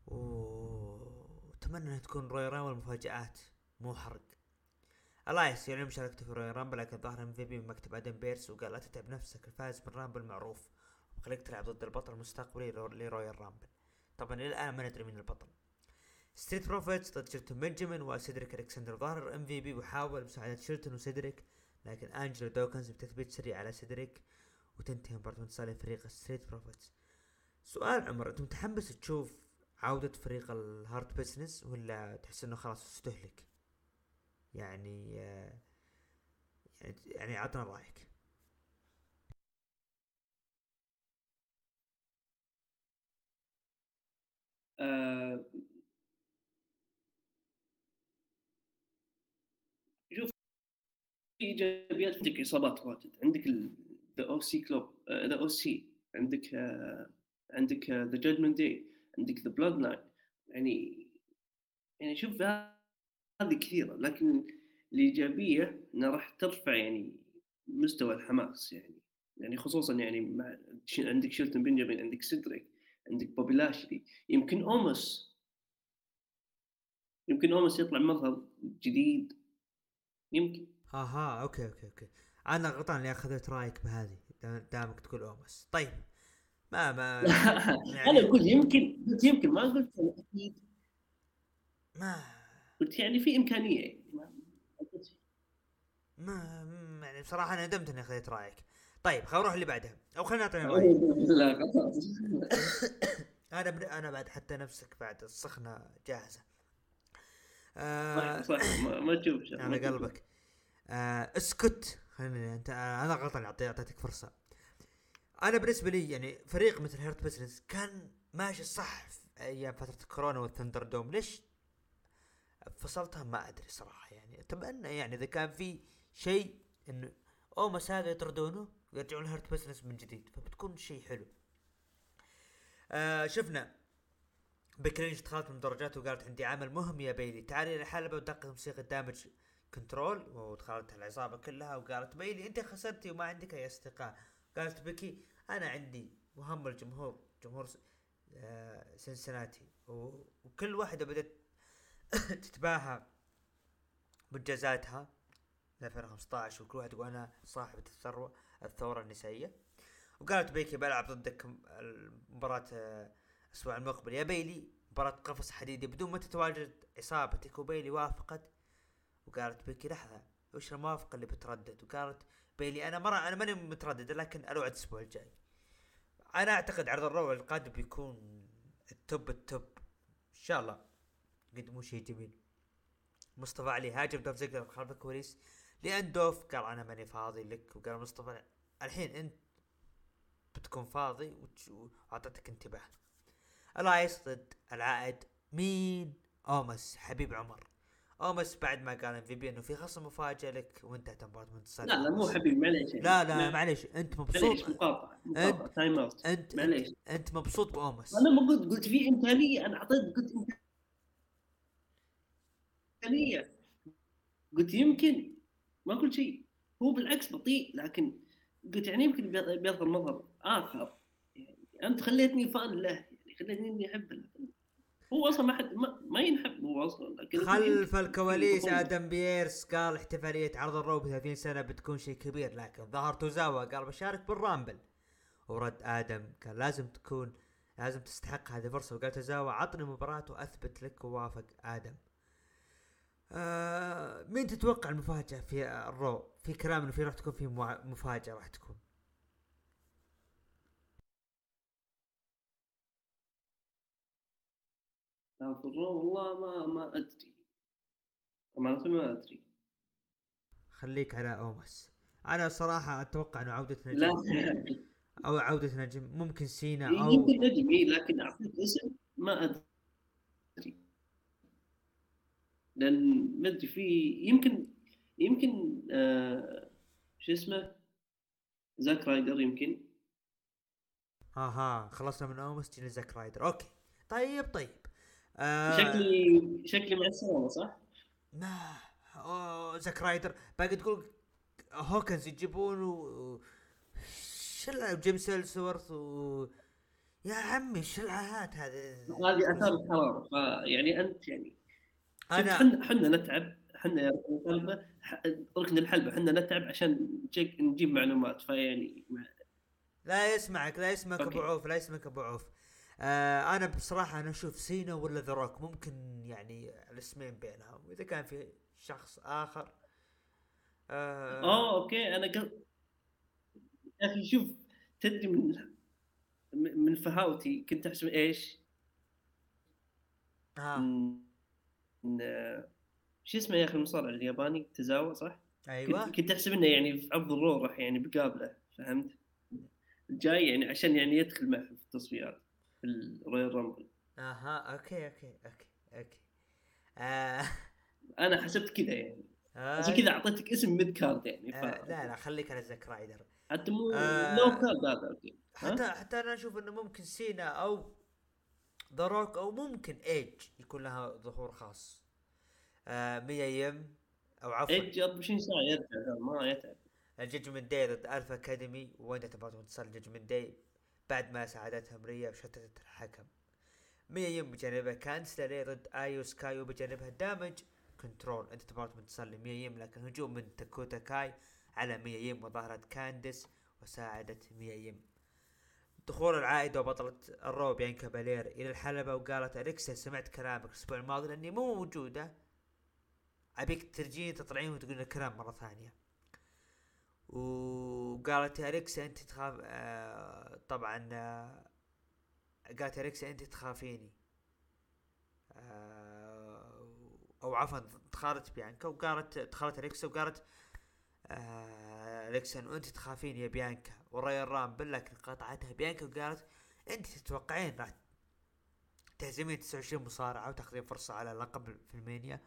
واتمنى إنها تكون Royal Rumble مفاجآت. مو حرق. الايس يعلن مشاركته في Royal Rumble لكن ظهر MVP من مكتب آدم بيرس وقال لا تتعب نفسك الفائز من Rumble معروف. وخليك تلعب ضد البطل المستقبلي لرو- ل Royal Rumble طبعا إلى الآن ما ندري مين البطل Street Profits ضد شيلتون بنجامين وسيدريك الكسندر ظهر MVP وحاول مساعدة شيلتون وسيدريك لكن أنجلو دوكنز بتثبيت سريع على سيدريك وتنتهي مباراة انتصار فريق Street Profits سؤال عمر أنت متحمس تشوف عودة فريق ال Hurt Business ولا تحس إنه خلاص استهلك؟ يعني آه، يعني يعني عطنا رأيك. شوف في إيجابيات عندك إصابات واجد. عندك The OC Club The OC عندك آه، عندك The Judgment Day عندك The Bloodline يعني يعني شوف هذه كثيرة. لكن الإيجابية إنها راح ترفع يعني مستوى الحماس يعني. يعني خصوصا يعني مع عندك شيلتون بنجامين عندك سيدريك. عندك بوبي لاشلي يمكن اومس يمكن اومس يطلع مظهر جديد. يمكن. أها okay okay okay. أنا غلطان إني أخذت رأيك بهذه. دا- دامك تقول اومس. طيب. ما ما يعني- أنا أقول يمكن قلت يمكن ما قلت أكيد. ما قلت يعني في إمكانية. يعني ما ما يعني بصراحة أنا ندمت إني أخذت رأيك. طيب خلينا نروح اللي بعدها. أو خلينا نعطينا. لا خلاص أنا بن... أنا بعد حتى نفسك بعد السخنة جاهزة. آه... صح ما, تشوف على. قلبك. آه اسكت. خليني أنت أنا غلطان أعطيتك فرصة. أنا بالنسبة لي يعني فريق مثل Hurt Business كان ماشي صح أيام فترة الكورونا وال ThunderDome. ليش؟ فصلتها ما أدري صراحة يعني أتمنى يعني إذا كان في شيء إنه اومس هذا يطردونه ويرجعون Hurt Business من جديد فبتكون شيء حلو. آه شفنا بيكي لينش دخلت من الدرجات وقالت عندي عمل مهم يا بيلي. تعالي إلى الحلبة ودقت موسيقى Damage Control ودخلت العصابة كلها وقالت بيلي أنت خسرتي وما عندك أي أصدقاء. قالت بيكي أنا عندي وهم الجمهور جمهور آه سنسناتي. وكل واحدة بدأت تتباهى بانجازاتها 2015 وكل واحد يقول أنا صاحبة الثروة. الثورة النسائية. وقالت بيكي بلعب ضدك مباراة آه، الأسبوع المقبل. يا بيلي مباراة قفص حديدي بدون ما تتواجد عصابتك وبيلي وافقت. وقالت بيكي لحظة وش الموافقة اللي بتردد؟ وقالت بيلي أنا مرة أنا ماني مترددة لكن الوعد الأسبوع الجاي. أنا أعتقد عرض ال Raw القادم بيكون ال top ال top. إن شاء الله. قدموا شيء جميل. مصطفى علي هاجم دولف زيجلر خلف الكواليس. لأن دولف قال أنا ماني فاضي لك وقال مصطفى الحين أنت بتكون فاضي وأعطيتك انتباه. إلايس ضد العائد مين؟ أومس حبيب عمر أومس بعد ما قال MVP انه في خصم مفاجئ لك وانتهت مباراه منتصر لا لا مو حبيب معليش. لا لا معليش أنت مبسوط. معليش مقاطعة مقاطعة time out أنت معليش. أنت مبسوط بأومس. أنا ما قلت قلت في امكانيه أنا أعطيت قلت امكانيه قلت يمكن ما قلت شيء. هو بالعكس بطيء لكن قلت يعني يمكن بيظهر مظهر آخر. يعني أنت خليتني fan له يعني خليتني إني احبه هو أصلا ما حد ما, ما ينحب هو أصلا لكن خلف الكواليس آدم بيرس قال احتفالية عرض ال Raw ب 30 سنة بتكون شيء كبير لكن ظهر توزاوا قال بشارك بال Rumble ورد آدم قال لازم تكون لازم تستحق هذه الفرصة وقال توزاوا عطني مباراة وأثبت لك ووافق آدم. آه مين تتوقع المفاجأة في الرو في كلام إنه في راح تكون في مفاجأة راح تكون؟ والله ما ما أدري. امانه ما أدري. خليك على اومس أنا صراحة أتوقع إنه عودة نجم لا أو عودة نجم ممكن سينا أو يمكن نجم اي لكن أعطيك اسم ما أدري. لأن ما أدري في يمكن يمكن آه شو اسمه؟ زاك رايدر يمكن. آها خلصنا من أومس جينا زاك رايدر. okay. طيب طيب. آه شكلي شكلي مع السلامة صح؟ ما أوه زاك رايدر. باقي تقول هوكنز يجيبون و شو جيمس إلسورث و يا عمي العاهات هذه؟ هذه آثار الحرارة فيعني أنت يعني انا إحنا إحنا نتعب إحنا يا ركن الحلبة إحنا نتعب عشان نجيب معلومات فيعني لا يسمعك لا يسمعك أبو عوف لا يسمعك أبو عوف. آه أنا بصراحة أنا أشوف سينا ولا The Rock ممكن يعني الاسمين بينهم واذا كان في شخص آخر. آه آه okay أنا قل... يا أخي شوف تدري من من فهاوتي كنت أحسب إيش؟ ها من شو اسمه يا أخي المصارع الياباني تزاوا صح؟ أيوه كنت, أحسب إنه يعني في عرض ال Raw راح يعني بقابله فهمت؟ جاي يعني عشان يعني يدخل معه في التصفيات في ال Royal Rumble أها okay okay okay okay آه. أنا حسبت كذا يعني آه. عشان كذا أعطيتك اسم mid card يعني ف... آه. لا لا خليك على زاك رايدر حتى مو آه. low card هذا okay حتى حتى أنا أشوف إنه ممكن سينا أو The Rock أو ممكن ايج يكون لها ظهور خاص. آه ميا يم أو عفوا. ايج 24 ساعه يرجع ما يتعب. ال Judgment Day ضد Alpha Academy وين تبغى تصل ال Judgment Day بعد ما ساعدتهم ريا وشتتت الحكم. ميا يم بجانبها كانسلري ضد ايو سكاي وبجانبها Damage Control أنت تبغى تصل لميا يم لكن هجوم من داكوتا كاي على ميا يم وظهرت كاندس وساعدت ميا يم دخول العائدة وبطلة ال Raw بيانكا بالير إلى الحلبة وقالت أليكسا سمعت كلامك الأسبوع الماضي لأني مو موجودة. أبيك ترجين تطلعين وتقولين الكلام مرة ثانية. وقالت يا أليكسا أنت تخاف آه طبعا آه قالت يا أليكسا أنت تخافيني. آه أو عفوا دخلت بيانكا وقالت دخلت أليكسا وقالت آه أليكسا انه أنت تخافين يا بيانكا. والريال رامبل لكن قطعتها بيانكا وقالت أنت تتوقعين راح تهزمين 29 مصارعة وتاخذين فرصة على اللقب في ألمانيا؟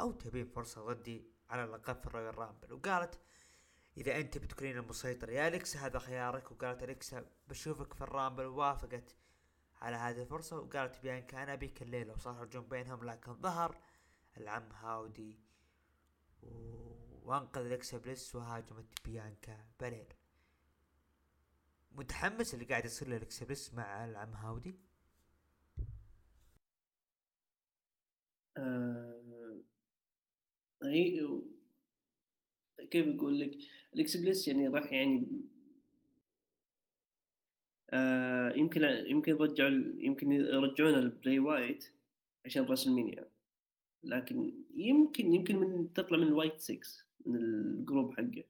أو تبين فرصة ضدي على اللقب في ال Royal Rumble وقالت إذا أنت بتكونين المسيطر يا اليكس هذا خيارك. وقالت اليكسا بشوفك في ال Rumble ووافقت على هذه الفرصة. وقالت بيانكا أنا ابيك الليلة. وصار هجوم بينهم لكن ظهر العم هاودي. وأنقذ أليكسا بليس. وهاجمت بيانكا بالير متحمس اللي قاعد يصير لاليكسا بليس مع العم هاودي؟ آه... كيف أقول لك؟ أليكسا بليس يعني راح يعني آه يمكن يمكن يرجعوا يمكن يرجعون براي وايت عشان WrestleMania. لكن يمكن يمكن من تطلع من ال Wyatt 6 من ال group حقه.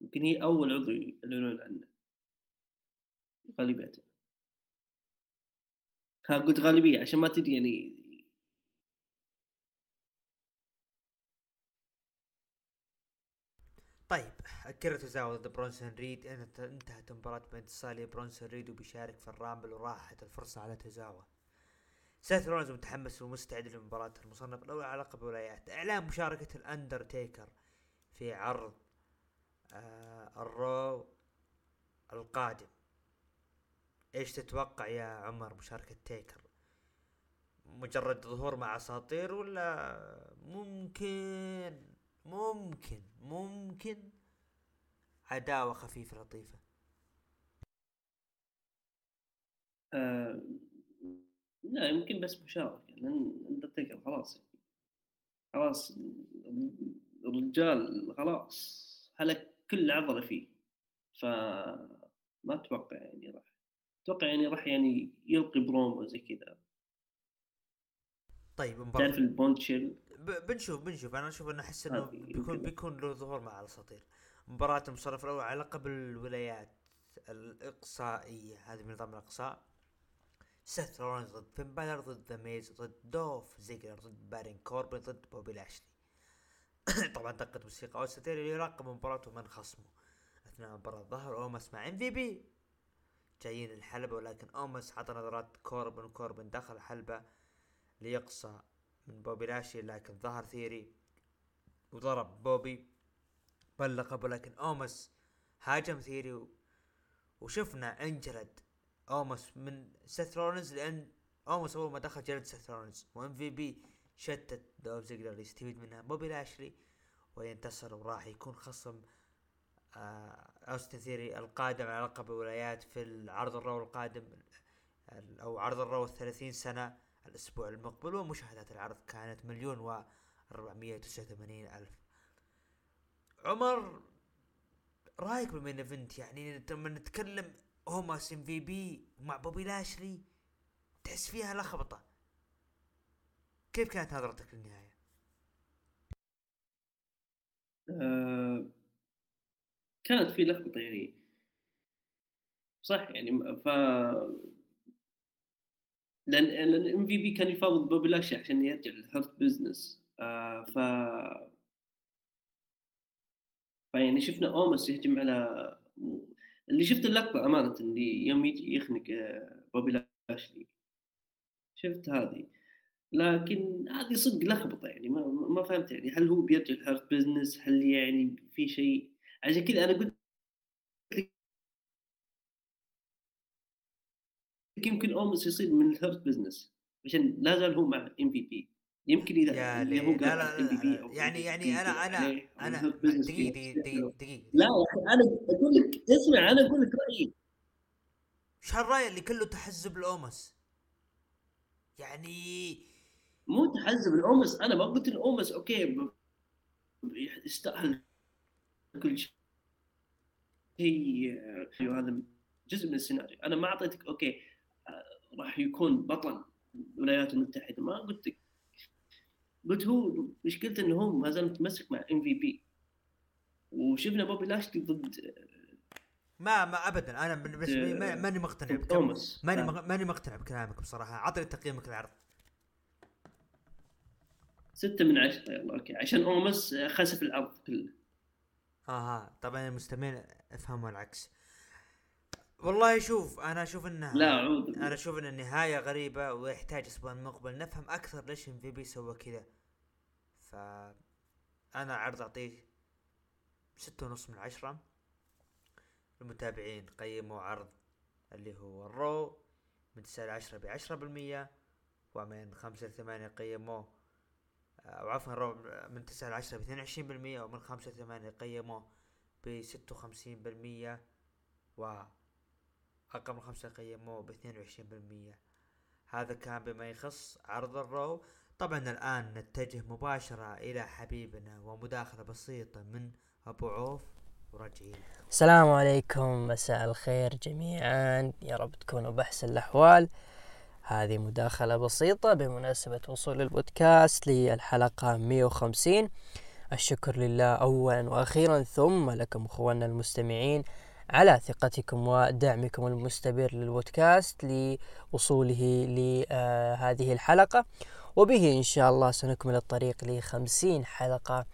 يمكن هي أول عضو يعلنون عنه. غالبية. ها قلت غالبية عشان ما تدري يعني. طيب اكيرا توزاوا ضد برونسون ريد انتهت مباراة بين سالي برونسون ريد وبيشارك في ال Rumble وراحت الفرصة على توزاوا سيث رولنز متحمس ومستعد لمباراة المصنف الأول على لقب الولايات. إعلان مشاركة الأندرتيكر في عرض آه ال Raw القادم. إيش تتوقع يا عمر مشاركة تيكر؟ مجرد ظهور مع أساطير ولا ممكن ممكن ممكن؟ عداوة خفيفة لطيفة. آه لا يمكن بس مشاركة لأن اندرتيكر خلاص. خلاص الرجال خلاص هلك كل عضلة فيه. فما أتوقع يعني راح أتوقع يعني راح يعني يلقي برومو زي كذا. طيب مباراة تعرف البونتشيل بنشوف بنشوف. أنا أشوف إنه أحس إنه بيكون بيكون له ظهور مع الأساطير. مباراة المصنف الأول على لقب الولايات الإقصائية. هذه من نظام الإقصاء. سيث رولينز ضد فين بالور ضد ذا ميز ضد دولف زيجلر ضد بارون كوربن ضد بوبي لاشلي. طبعا دقت موسيقى اوستن ثيري اللي يراقب مباراته من خصمه أثناء مباراة ظهر اومس مع MVP. جايين الحلبة ولكن أومس عطى نظرات كوربن وكوربن دخل الحلبة ليقصى من بوبي لاشلي لكن ظهر ثيري وضرب بوبي باللقب ولكن أومس هاجم ثيري وشفنا انجلد أومس من سيث رولنز لأن أومس أول ما دخل جلد سيث رولنز و MVP شتت دولف زيجلر يستفيد منها. بوبي لاشلي وينتصر وراح يكون خصم آه اوستن ثيري القادم على لقب الولايات في العرض ال Raw القادم أو عرض ال Raw الثلاثين سنة الأسبوع المقبل ومشاهدات العرض كانت مليون و 489 ألف. عمر رأيك بال main event؟ يعني لما نتكلم أومس MVP مع بوبي لاشلي تحس فيها لخبطه كيف كانت نظرتك للنهاية؟ آه كانت في لخبطة يعني. صح يعني ف لأن لأن MVP كان يفاوض بوبي لاشلي عشان يرجع لل Hurt Business آه ف فيعني شفنا أومس يهجم على اللي شفت اللقطة أمانة اللي يوم يجي يخنق آه، بوبي لاشلي. شفت هذه. لكن هذه صدق لخبطة يعني ما ما فهمت يعني هل هو بيرجع ال Hurt Business هل يعني في شيء عشان كذا أنا قلت يمكن اومس يصير من ال Hurt Business عشان لا زال هو مع MVP يمكن إذا يا هو لا لا, لا, لا يعني يعني أنا أنا أنا دقيقه دقيقه دقيقه لا أنا أقول لك اسمع أنا أقول لك رأيي. إيش هالرأي اللي كله تحزب الاومس يعني مو تحزب الاومس أنا ما قلت الأومس okay يستاهل كل شيء. هي هذا جزء من السيناريو. أنا ما أعطيتك okay آه، راح يكون بطل الولايات المتحدة. ما قلت لك. قلت هو مشكلته إنه هو ما زال متمسك مع MVP وشفنا بوبي لاشلي ضد ما ما ابدا. أنا بالنسبة لي ماني مقتنع بكلامك. ماني ماني مقتنع بكلامك بصراحة. عطني تقييمك العرض. ستة من عشرة يلا okay. عشان أومس خسف العرض كله. أها طبعا المستمعين افهموا العكس والله شوف أنا أشوف انها لا عود أنا أشوف إن النهاية غريبة ويحتاج الأسبوع المقبل نفهم أكثر ليش MVP سوى كذا. ف أنا عرض أعطيه ستة ونص من عشرة. المتابعين قيموا عرض اللي هو الرو. من تسعة لعشرة بعشرة بالمية. ومن خمسة لثمانية قيموه أو عفوا الرو من تسعة لعشرة باثنين وعشرين بالمية ومن خمسة لثمانية قيموه بستة وخمسين بالمية و أقل من خمسة قيموه باثنين وعشرين بالمية. هذا كان بما يخص عرض الرو. طبعا الآن نتجه مباشرة إلى حبيبنا ومداخلة بسيطة من أبو عوف وراجعين السلام عليكم مساء الخير جميعا. يا رب تكونوا بأحسن الأحوال. هذه مداخلة بسيطة بمناسبة وصول البودكاست للحلقة 150 الشكر لله أولا وأخيرا ثم لكم أخواننا المستمعين على ثقتكم ودعمكم المستمر للبودكاست لوصوله لهذه الحلقة. وبه إن شاء الله سنكمل الطريق لخمسين حلقة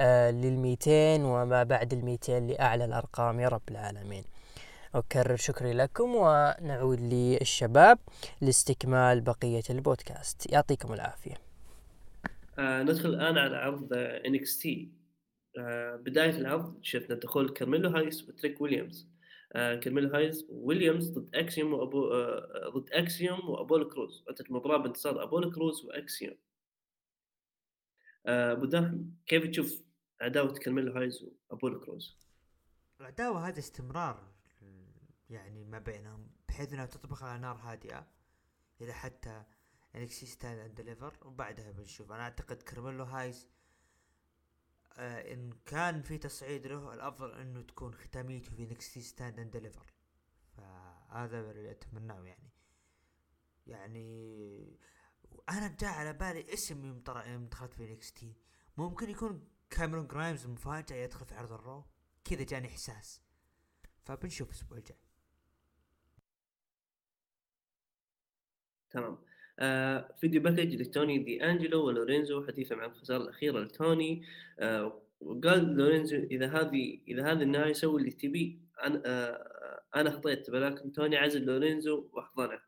آه، للميتين وما بعد الميتين لأعلى الأرقام يا رب العالمين. أكرر شكري لكم ونعود للشباب لاستكمال بقية البودكاست. يعطيكم العافية. آه ندخل الآن على عرض NXT آه بداية العرض شفنا دخول كارميلو هايس وتريك ويليامز. آه كارميلو هايس ويليامز ضد أكسيوم وابو آه ضد أكسيوم وابولو كروز. انتهت المباراة بانتصار ابولو كروز وأكسيوم. آه، أبو داهم كيف تشوف عداوة كارميلو هايز وابولو كروز؟ العداوة هذه استمرار. يعني ما بينهم بحيث إنها تطبخ على نار هادئة إلى حتى NXT Stand & Deliver وبعدها بنشوف أنا أعتقد كارميلو هايز آه إن كان في تصعيد له الأفضل إنه تكون ختاميته في NXT Stand & Deliver فهذا اللي أتمناه يعني. يعني أنا جاء على بالي اسم يوم طلع يوم دخلت في NXT. ممكن يكون كاميرون جرايمز مفاجأة يدخل في عرض ال Raw كذا جاني إحساس. فبنشوف الأسبوع الجاي. تمام. آه video package لتوني دي انجلو ولورينزو حديثا عن الخسارة الأخيرة لتوني. آه وقال لورينزو إذا هذه إذا هذه النهاية سوي اللي تبي. أنا آه أنا أخطيت ولكن توني عزل لورينزو وأحضنه.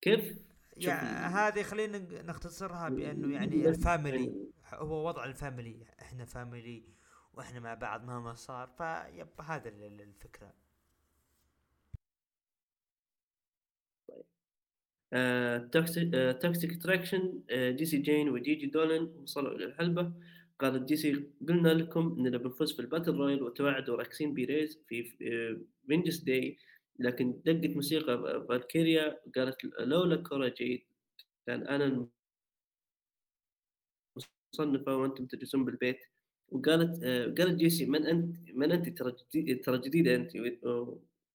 كيف؟ يا هذه خلينا نختصرها بأنه يعني ال family. هو وضع ال family إحنا family وإحنا مع بعض مهما صار فيب هذا الفكرة. توكسيك أتراكشن جيسي جين وجيجي دولن وصلوا إلى الحلبة. قالت جيسي قلنا لكم اننا بنفوز في ال battle royal وتوعدوا راكسن بيريز في فينجنس داي لكن دقت موسيقى فالكيريا قالت لولا كورا جيد كان أنا مصنفة وأنتم تجلسون بالبيت. وقالت قالت جيسي من أنت من أنت ترى جديده أنت؟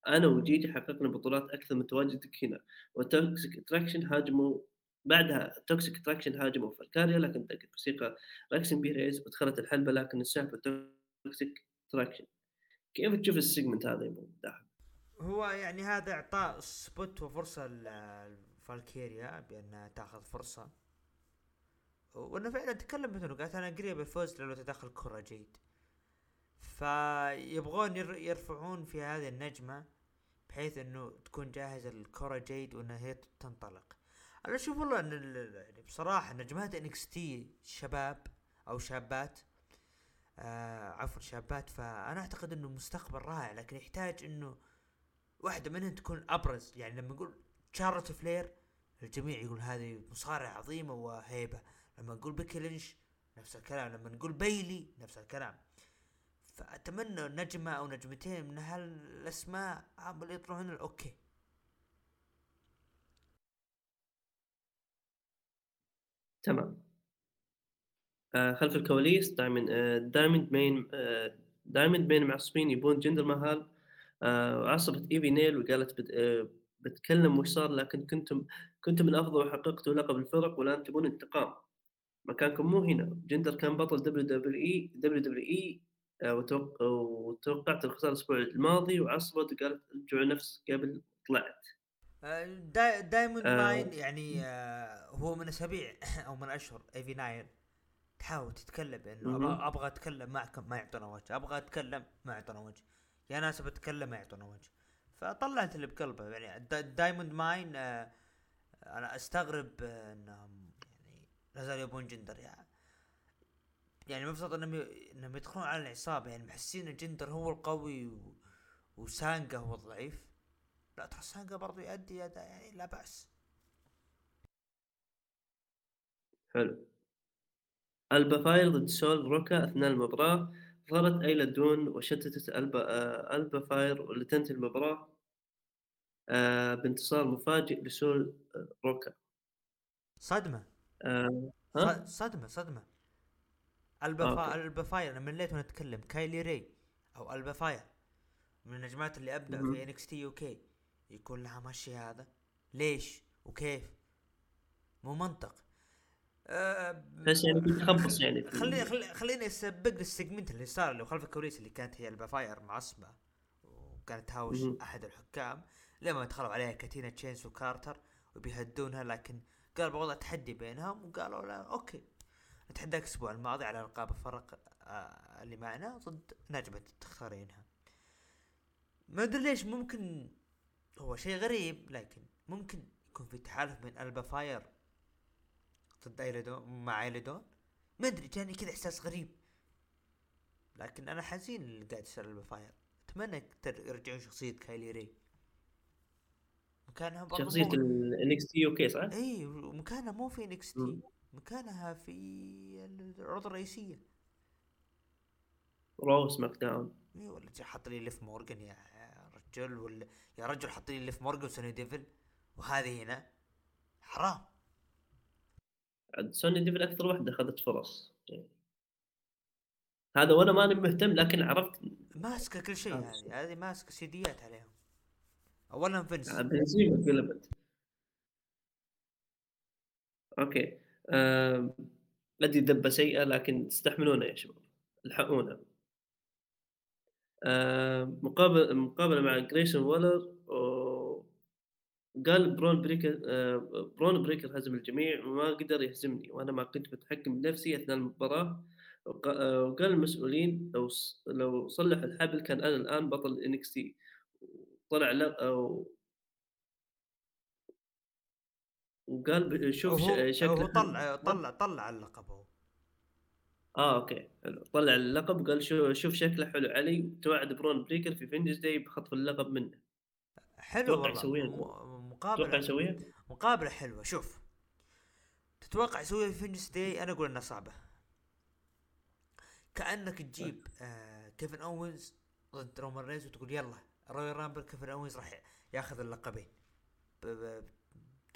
أنا وجيجي حققنا بطولات أكثر من تواجدك هنا وتوكسيك أتراكشن هاجموا بعدها توكسيك أتراكشن هاجموا فالكيريا لكن دقت موسيقى راكسن بيريز ودخلت الحلبة لكن السالفه توكسيك أتراكشن. كيف تشوف ال segment هذا يا هو يعني هذا إعطاء spot وفرصة لفالكيريا بانها تأخذ فرصة. وأنه فعلا تكلم مثل قالت أنا قريب الفوز لو تدخل كورا جيد. فيبغون يرفعون في هذه النجمة بحيث إنه تكون جاهزة لكورا جيد وإنها هي تنطلق. أنا أشوف والله إن يعني بصراحة نجمات NXT شباب أو شابات آه عفوا شابات فأنا أعتقد إنه مستقبل رائع لكن يحتاج إنه واحدة منهم تكون أبرز. يعني لما نقول شارلوت فلير الجميع يقول هذه مصارعة عظيمة وهيبة. لما نقول بيكي لينش نفس الكلام. لما نقول بيلي نفس الكلام. فأتمنى نجمة أو نجمتين من هالأسماء هم اللي يطلعون ال okay تمام. آه خلف الكواليس دائما آه دايموند ماين آه دايموند ماين معصبين يبون جندر مهال. آه وعصبت آيفي نايل وقالت but آه بتكلم وش صار لكن كنتم كنتم الافضل وحققتوا لقب الفرق والآن تبون انتقام. مكانكم مو هنا. جندر كان بطل دبليو دبليو اي دبليو دبليو اي وتوقعت الخساره الأسبوع الماضي وعصبت وقالت رجعوا نفس قبل طلعت. آه، دا دايموند آه ماين يعني آه هو من أسابيع أو من أشهر آيفي نايل تحاول تتكلم إنه أبغى أبغى أتكلم معكم ما يعطونا وجه أبغى أتكلم ما يعطونا وجه. يا ناس بتكلم ما يعطونا وجه. فطلعت اللي بقلبه يعني دايموند ماين آه أنا أستغرب إنهم لا زالوا يبون جندر يعني. يعني المفروض إنهم إنهم يدخلون على العصابة يعني محسين إن جندر هو القوي و... وسانغا هو الضعيف. لا ترى سانغا برضو يؤدي اداء يعني لا بأس. حلو. ألبا فاير ضد سول روكا أثناء المباراة. ظهرت آيلا دون وشتتت ألبا آه ألبا فاير واللي تنتهي المباراة آه بانتصار مفاجئ لسول آه روكا. صدمة. آه صدمة صدمة. البا. البا فاير أنا مليت وأنا أتكلم. كايلي ري أو البا فاير من النجمات اللي مهم. في NXT okay يكون لها مشي هذا. ليش؟ وكيف؟ مو منطق. أه بس يعني بتخبص يعني في- خليني خلي خليني أسبق لل segment اللي صار اللي خلف الكواليس اللي كانت هي البا فاير معصبة وكانت تهاوش. أحد الحكام. لما دخلوا عليها كاتانا تشانس وكارتر وبيهدونها لكن قال بوضع تحدي بينهم وقالوا لا okay. نتحداك الأسبوع الماضي على القاب الفرق آه، اللي معنا ضد نجمة تختارينها ما أدري ليش ممكن هو شيء غريب لكن ممكن يكون في تحالف بين ألبا فاير ضد آيلا دون مع آيلا دون ما أدري جاني كذا إحساس غريب. لكن أنا حزين اللي قاعد يصير ألبا فاير. أتمنى يرجعون شخصية كايلي ري. مكانها مو- ال NXT okay صح؟ اي ومكانها مو في NXT. مكانها في العروض الرئيسية. Raw SmackDown اي ولا حط لي ليف مورجان يا رجل ولا يا رجل حط لي ليف مورجان وسوني ديفل. وهذه هنا حرام. سوني ديفل أكثر واحدة أخذت فرص. هذا وأنا ماني مهتم لكن عرفت. ماسكة كل شيء آه، هذه هذه ماسكة سيديات عليهم. اولا فينس. بنزيما قلبت أوكي. أدري دبة سيئة لكن تستحملونها يا شباب. الحقونا. مقابل مقابلة مع جرايسون وولر قال برون بريكر برون بريكر هزم الجميع وما قدر يهزمني وأنا ما كنت متحكم بنفسي أثناء المباراة. وق- وقال المسؤولين لو لو صلح الحبل كان أنا الآن بطل NXT. طلع لا أو وقال شوف شكله هو طلع طلع طلع اللقب هو. آه okay. حلو. طلع اللقب قال شو شوف شكله حلو. علي توعد برون بريكر في فينجنس داي بخطف اللقب منه. حلو والله. يسويها. مقابله يسويها؟ مقابله حلوة. شوف. تتوقع يسويها في فينجنس داي؟ أنا أقول إنها صعبة. كأنك تجيب آه كيفن أوينز ضد رومان رينز وتقول يلا رويال رامبل كيفن أوينز راح ياخذ اللقبين.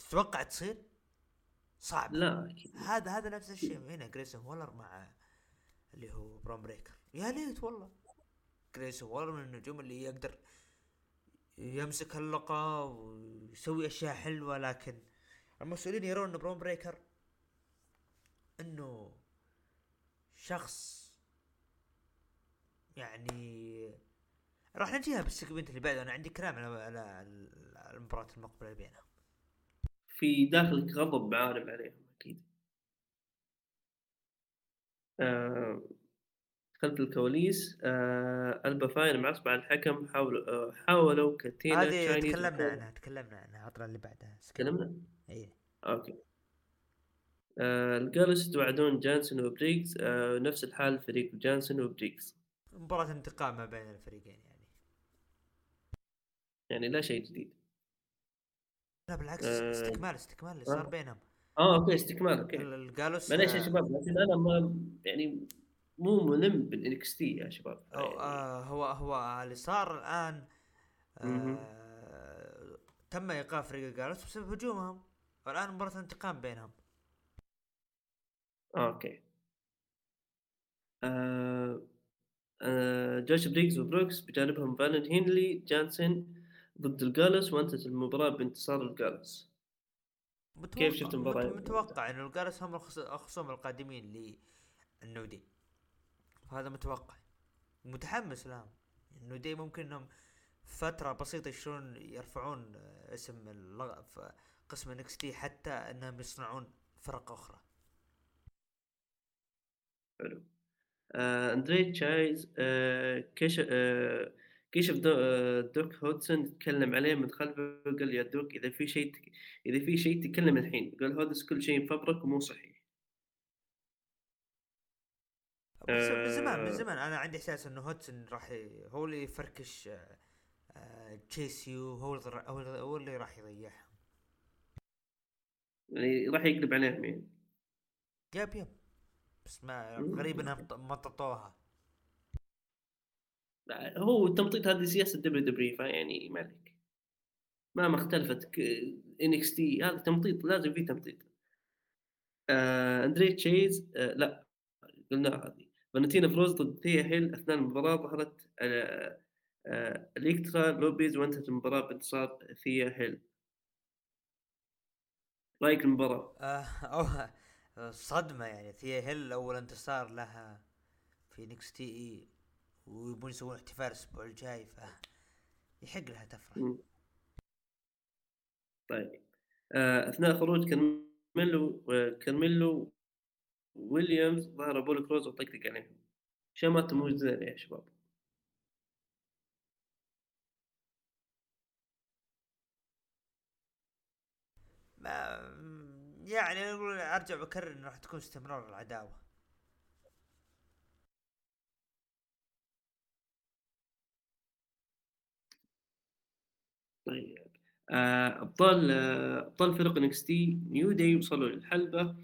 تتوقع تصير؟ صعب. لا أكيد هذا هذا نفس الشيء هنا جرايسون وولر مع اللي هو برون بريكر يا ليت والله. جرايسون وولر من النجوم اللي يقدر يمسك اللقب ويسوي أشياء حلوة لكن المسؤولين يرون إن برون بريكر إنه شخص يعني راح نجيها بال segment اللي بعده. أنا عندي كلام على على المباراة المقبلة اللي بينهم في داخلك غضب عارم عليهم أكيد. آه خلف الكواليس آه ألبا فاير معصب على الحكم حاولوا آه حاولوا كاتينا هذه تكلمنا. عنها تكلمنا عنها العطلة اللي بعدها تكلمنا؟ إي. Okay. آه الجالوس توعدون جانسون وبريكس آه نفس الحال فريق جانسون وبريكس. مباراة انتقام ما بين الفريقين يعني. يعني لا شيء جديد. لا بالعكس آه، استكمال استكمال اللي صار آه. بينهم. آه okay استكمال okay. ال- الجالوس معليش يا شباب لكن أنا ما يعني مو ملم بال NXT يا شباب. أو يعني آه هو هو اللي صار الآن. آه تم إيقاف فريق الجالوس بسبب هجومهم. والآن مباراة انتقام بينهم. آه، okay. آه آه جوش بريكس وبروكس بجانبهم فالن هينلي جانسون ضد الجالوس وانتهت المباراة بانتصار الجالوس. كيف شفت المباراة؟ مت- متوقع إنه الجالوس هم الخص- الخصوم القادمين للنيو داي. هذا متوقع. متحمس لهم. النيو داي ممكن إنهم فترة بسيطة يشترون يرفعون اسم قسم NXT حتى إنهم يصنعون فرق أخرى. حلو. آه أندري تشايز آه كشف آه كشف دو آه دوك هودسون تكلم عليه من خلفه قال يا دوك إذا في شيء تك... إذا في شيء تكلم الحين. قال هودس كل شيء مفبرك ومو صحيح. بس من زمان من آه. زمان أنا عندي إحساس إنه هودسون راح ي... هو اللي يفركش آه، آه، Chase U هو اللي هو اللي- راح يضيعها يعني راح يقلب عليهم يعني. Yep yep. بس ما. غريب إنهم مططوها هو التمطيط هذه سياسة WWE فيعني ما عليك. مهما اختلفت NXT هذا تمطيط لازم في تمطيط. آه أندري تشيز آه لا قلناها هذه. فالنتينا فروز ضد ثيا هيل أثناء المباراة ظهرت آه، آه، إلكترا لوبيز وانتهت المباراة بانتصار ثيا هيل. رأيك المباراة؟ آه أو صدمة يعني. ثيا هيل أول انتصار لها في NXT ويبون يسوون احتفال الأسبوع الجاي ف يحق لها تفرح. طيب. آه، أثناء خروج كارميلو كارميلو ويليامز ظهر ابولو كروز وطقطق عليهم. شمت مو زين يا شباب. ما يعني أرجع بكرر انه راح تكون استمرار العداوة. طيب. آه، أبطال آه، أبطال فرق NXT نيو داي وصلوا للحلبة.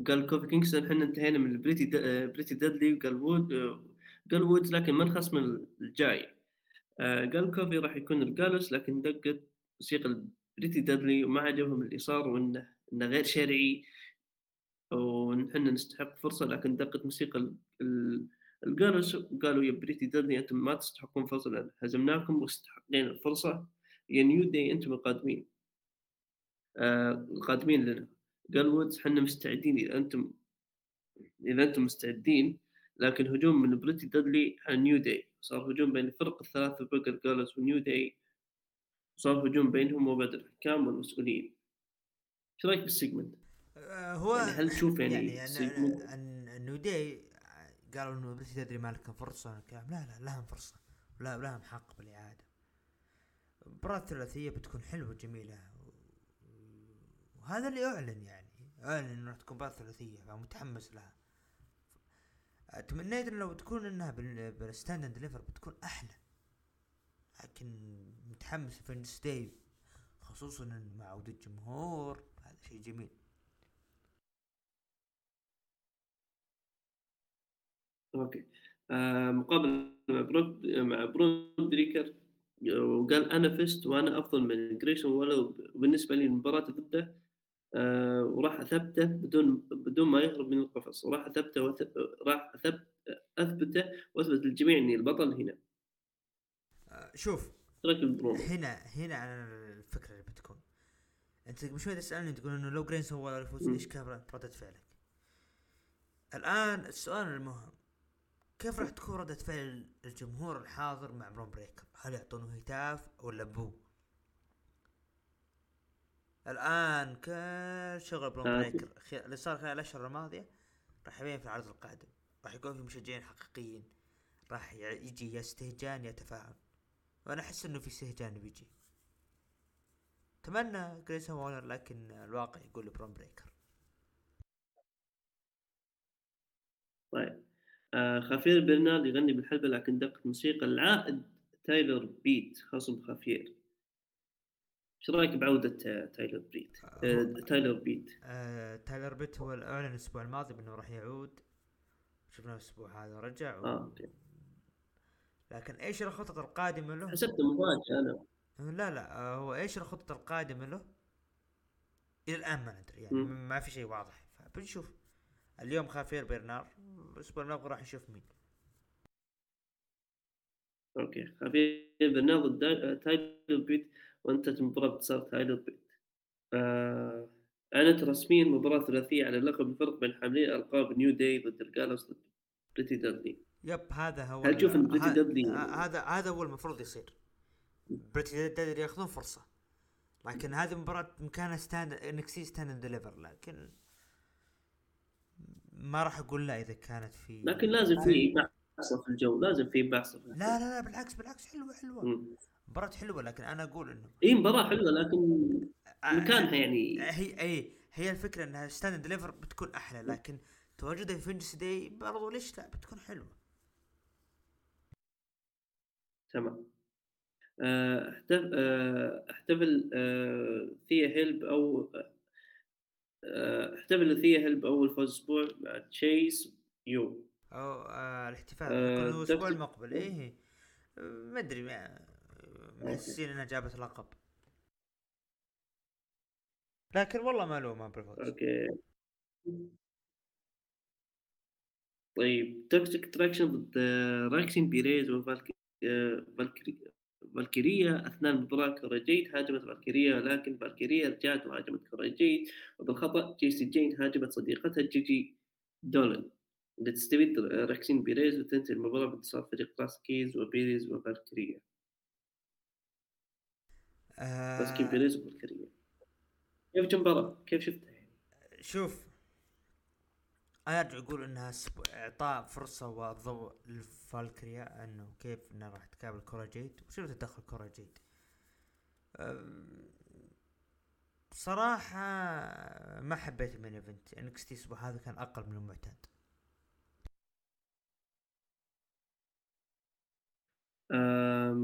وقال كوفي كينغستون إحنا انتهينا من البريتي دا بريتي ديدلي وقال وود آه، قال وودز لكن من الخصم الجاي. آه، قال كوفي راح يكون الجالوس لكن دقت موسيقى بريتي ديدلي وما عجبهم اللي صار وإنه إنه غير شرعي. ونحن نستحق فرصة لكن دقت موسيقى ال- ال- الجالوس وقالوا يا بريتي ديدلي أنتم ما تستحقون فرصة لأن هزمناكم ومستحقين الفرصة. يا نيو داي أنتم القادمين. آه القادمين لنا. قال وودز إحنا مستعدين إذا أنتم إذا أنتم مستعدين. لكن هجوم من بريتي ديدلي على نيو داي. صار هجوم بين الفرق الثلاثة بقى الجالوس ونيو داي. صار هجوم بينهم وبين الحكام والمسؤولين. إيش رأيك بال segment؟ آه، هو يعني هل تشوف يعني, يعني أن النيو داي قالوا إنه بس تدري ما لكم فرصه الكلام لا لا لهم فرصة. لا لهم حق بالإعادة. المباراة الثلاثية بتكون حلوة جميلة وهذا اللي أعلن يعني. أعلن إنه راح تكون مباراة ثلاثية فمتحمس لها. تمنيت لو تكون إنها بال- بال Stand and Deliver بتكون أحلى. لكن متحمس في داي خصوصا مع عودة الجمهور. هذا شيء جميل. Okay آه مقابلة مع بروك مع برون بريكر وقال أنا فزت وأنا أفضل من جريسون ولو بالنسبة لي المباراة ضده آه وراح أثبته بدون بدون ما يهرب من القفص وراح أثبته. راح أثبت أثبته وأثبت للجميع إني البطل هنا آه، شوف هنا هنا على الفكرة اللي بتكون أنت قبل شوي تسألني تقول إنه لو جريسون هو اللي يفوز. إيش كان ردة فعلك؟ الآن السؤال المهم كيف راح تكون ردة فعل الجمهور الحاضر مع برون بريكر؟ هل يعطونه هتاف ولا boo؟ الآن كل شغل برون آه. بريكر اللي صار خلال الأشهر الماضية راح يبين في العرض القادم راح يكون في مشجعين حقيقيين راح يجي يا استهجان يا تفاعل وأنا أحس إنه في استهجان بيجي أتمنى جريسون وولر لكن الواقع يقول برون بريكر طيب آه خافير برنارد يغني بالحلبة لكن دقت موسيقى العائد تايلر بيت خصم خافير إيش رأيك بعودة آه، تايلر بيت؟ آه تايلر بيت آه تايلر بيت هو اعلن الأسبوع الماضي بأنه راح يعود شفنا الأسبوع هذا رجع و... آه okay لكن إيش الخطط القادمة له؟ حسبت مفاجأة أنا لا لا آه هو إيش الخطط القادمة له؟ إلى الآن ما ندري يعني مم. ما في شيء واضح فبنشوف اليوم خافير برنار. الأسبوع الماضي راح نشوف مين. okay. خافير برنارد ضد تايلر بيت. وانتهت المباراة بانتصار تايلر بيت. آه اعلنت رسميا مباراة ثلاثية على لقب الفرق بين حاملين ألقاب New Day ضد ال Gallus ضد Pretty Deadly yep هذا هو هل تشوف ال- Pretty Deadly- هذا هذا هو المفروض يصير. Pretty Deadly ياخذون فرصة. لكن هذه مباراة مكانها Stand NXT Stand Deliver. لكن ما راح أقول لا إذا كانت في لكن لازم في بعصة في الجو لازم في بعصة في لا لا لا بالعكس بالعكس حلوة حلوة. مباراة حلوة لكن أنا أقول إنه إي مباراة حلوة لكن آه، مكانها يعني. هي إي هي الفكرة إنها Stand Deliver بتكون أحلى لكن تواجدها في Vengeance Day برضو ليش لا؟ بتكون حلوة. تمام. آه، آه، احتفل آه، ثيا هيل أو احتفل ثيا هيل باول فوز أسبوع مع تشيس يو. أو آه الاحتفال. آه، المقبل. إيه آه، ما أدري ما محسين انها جابت لقب. لكن والله ما لومها بالفوز أوكي. طيب Toxic Attraction ضد راكسين بيريز وفالكيريا اثناء المباراه كورا جيد هاجمت فالكيريا لكن فالكيريا رجعت وهاجمت كورا جيد وبالخطا جيسي جين هاجمت صديقتها جيجي دولن لتستفيد راكسين بيريز وتنتهي المباراة بانتصار فريق راس كيز وبيريز وفالكيريا. آه. بيريز وفالكيريا. كيف المباراه؟ كيف شفتها؟ شوف أنا ارجع أقول انها إعطاء فرصة وضوء للفالكريا إنه كيف انها راح تقابل كورا جيد وشفت تدخل كورا جيد بصراحة ما حبيت ال main event. NXT الأسبوع هذا كان أقل من المعتاد.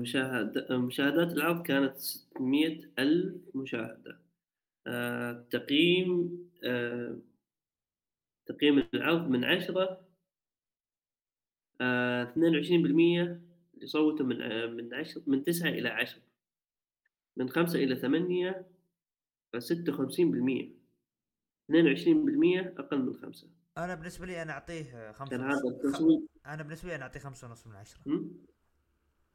مشاهد مشاهدات العرض كانت 600 ألف مشاهدة. تقييم تقييم العرض من عشرة آه، 22% يصوتوا من آه، من عشر من تسعة إلى عشرة من خمسة إلى ثمانية ستة وخمسين بالمية اثنين وعشرين بالمية أقل من خمسة أنا بالنسبة لي أنا أعطيه خمسة كان ونص خ... أنا بالنسبة لي أنا أعطيه خمسة ونص من عشرة هم؟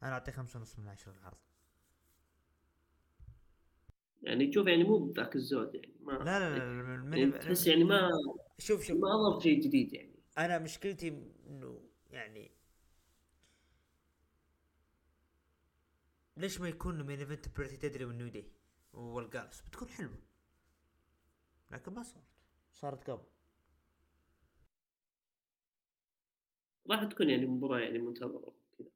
أنا أعطيه خمسة ونص من عشرة العرض يعني تشوف يعني مو بذاك الزود يعني ما لا لا لا, لا. يعني. تحس يعني ما شوف شوف. ما أضاف شيء جديد يعني. أنا مشكلتي إنه يعني ليش ما يكون main event Pretty Deadly وال New Day وال Gallus بتكون حلوة. لكن ما صارت. صارت قبل. راح تكون يعني مباراة يعني منتظرة كذا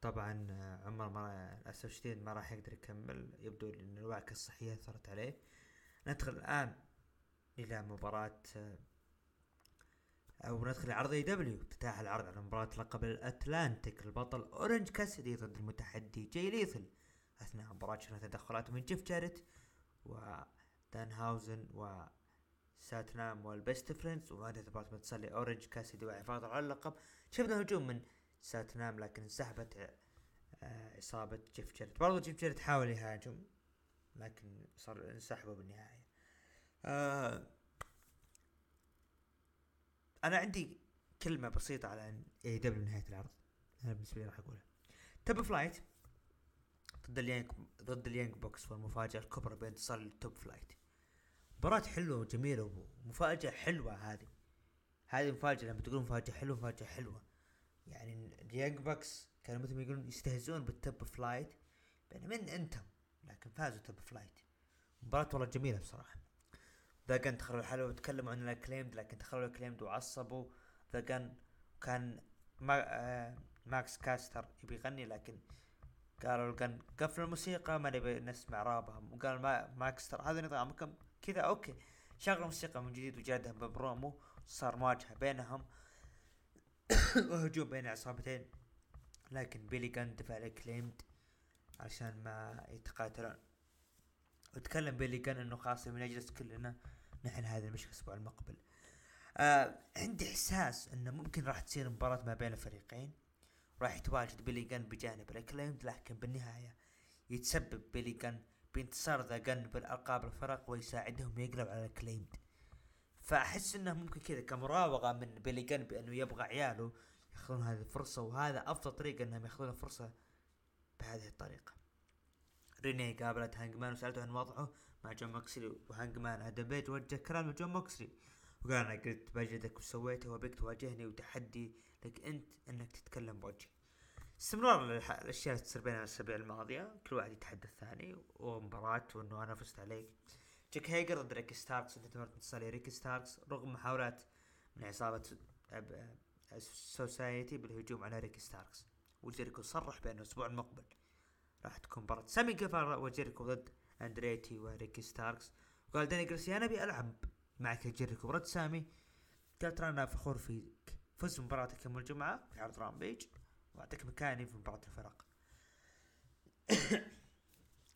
طبعا عمر ما للاسف الشديد ما راح يقدر يكمل يبدو إن الوعكة الصحية اثرت عليه. ندخل الآن إلى مباراة أو ندخل لعرض AEW افتتاح العرض على مباراة لقب ال Atlantic. البطل أورنج كاسدي ضد المتحدي جاي ليثل أثناء المباراة شفنا تدخلات من جيف جاريت ودان هاوزن و ساتنام وال Best Friends. وهذه المباراة بانتصار أورنج كاسدي وحفاظ على اللقب. شفنا هجوم من ساتنام لكن انسحبت آه، إصابة جيف جاريت. برضو جيف جاريت حاول يهاجم لكن صار انسحبوا بالنهاية. آه أنا عندي كلمة بسيطة على AEW نهاية العرض. أنا بالنسبة لي راح أقولها. Top Flight ضد ال Young ضد ال Young Bucks والمفاجاه الكبرى بانتصار ال Top Flight مباراة حلوة وجميلة ومفاجأة حلوة هذه. هذه مفاجأة لما تقول مفاجأة حلوة مفاجأة حلوة. يعني ال Young Bucks كانوا مثل ما يقولون يستهزئون بال Top Flight بين من أنتم لكن فازوا Top Flight مباراة والله جميلة بصراحة. كان دخلوا الحلبة وتكلموا عن ال Acclaimed لكن دخلوا ال Acclaimed وعصبوا. ذا كان ما آه ماكس كاستر يبي يغني لكن قالوا كان قفلوا الموسيقى ما نبي نسمع رابهم. وقال ما ماكستر هذا نظامكم كذا okay. شغلوا موسيقى من جديد وجادها ببرومو صار مواجهة بينهم. وهجوم بين عصابتين. لكن بيلي كان دفع ال Acclaimed عشان ما يتقاتلون. وتكلم بيلي كان إنه خلاص من نجلس كلنا. نحل هذا المشكلة الأسبوع المقبل. آه عندي إحساس إنه ممكن راح تصير مباراة ما بين الفريقين. راح يتواجد بيلي جن بجانب ال Acclaimed لكن بالنهاية يتسبب بيلي جن بانتصار The Gunn بالألقاب الفرق ويساعدهم يقلب على ال Acclaimed فأحس إنه ممكن كذا كمراوغة من بيلي جن بأنه يبغى عياله ياخذون هذه الفرصة وهذا أفضل طريقة إنهم ياخذون الفرصة بهذه الطريقة. ريني قابلت هانجمان وسألته عن وضعه. مع جون موكسلي وهانجمان. آدم بيج وجه كلام لجون موكسلي وقال أنا قلت بجلدك وسويته وبيك تواجهني وتحدي لك أنت أنك تتكلم بوجهي. استمرار الاشياء اللي تصير بين الأسابيع الماضية. كل واحد يتحدى الثاني ومباراة وإنه أنا فزت عليك. جاك هيجر ضد ريكي ستاركس انتهت بانتصار ريكي ستاركس رغم محاولات من عصابة Society بالهجوم على ريكي ستاركس. وجيريكو صرح بأنه الأسبوع المقبل راح تكون مباراة. سامي جيفارا وجيريكو ضد أندريتي وريكي ستاركس. وقال داني جرسيا أنا أبي ألعب معك يا جيريكو ورد سامي قال ترى أنا فخور فيك. فز بمباراتك يوم الجمعة في عرض Rampage وأعطيك مكاني في مباراة الفرق.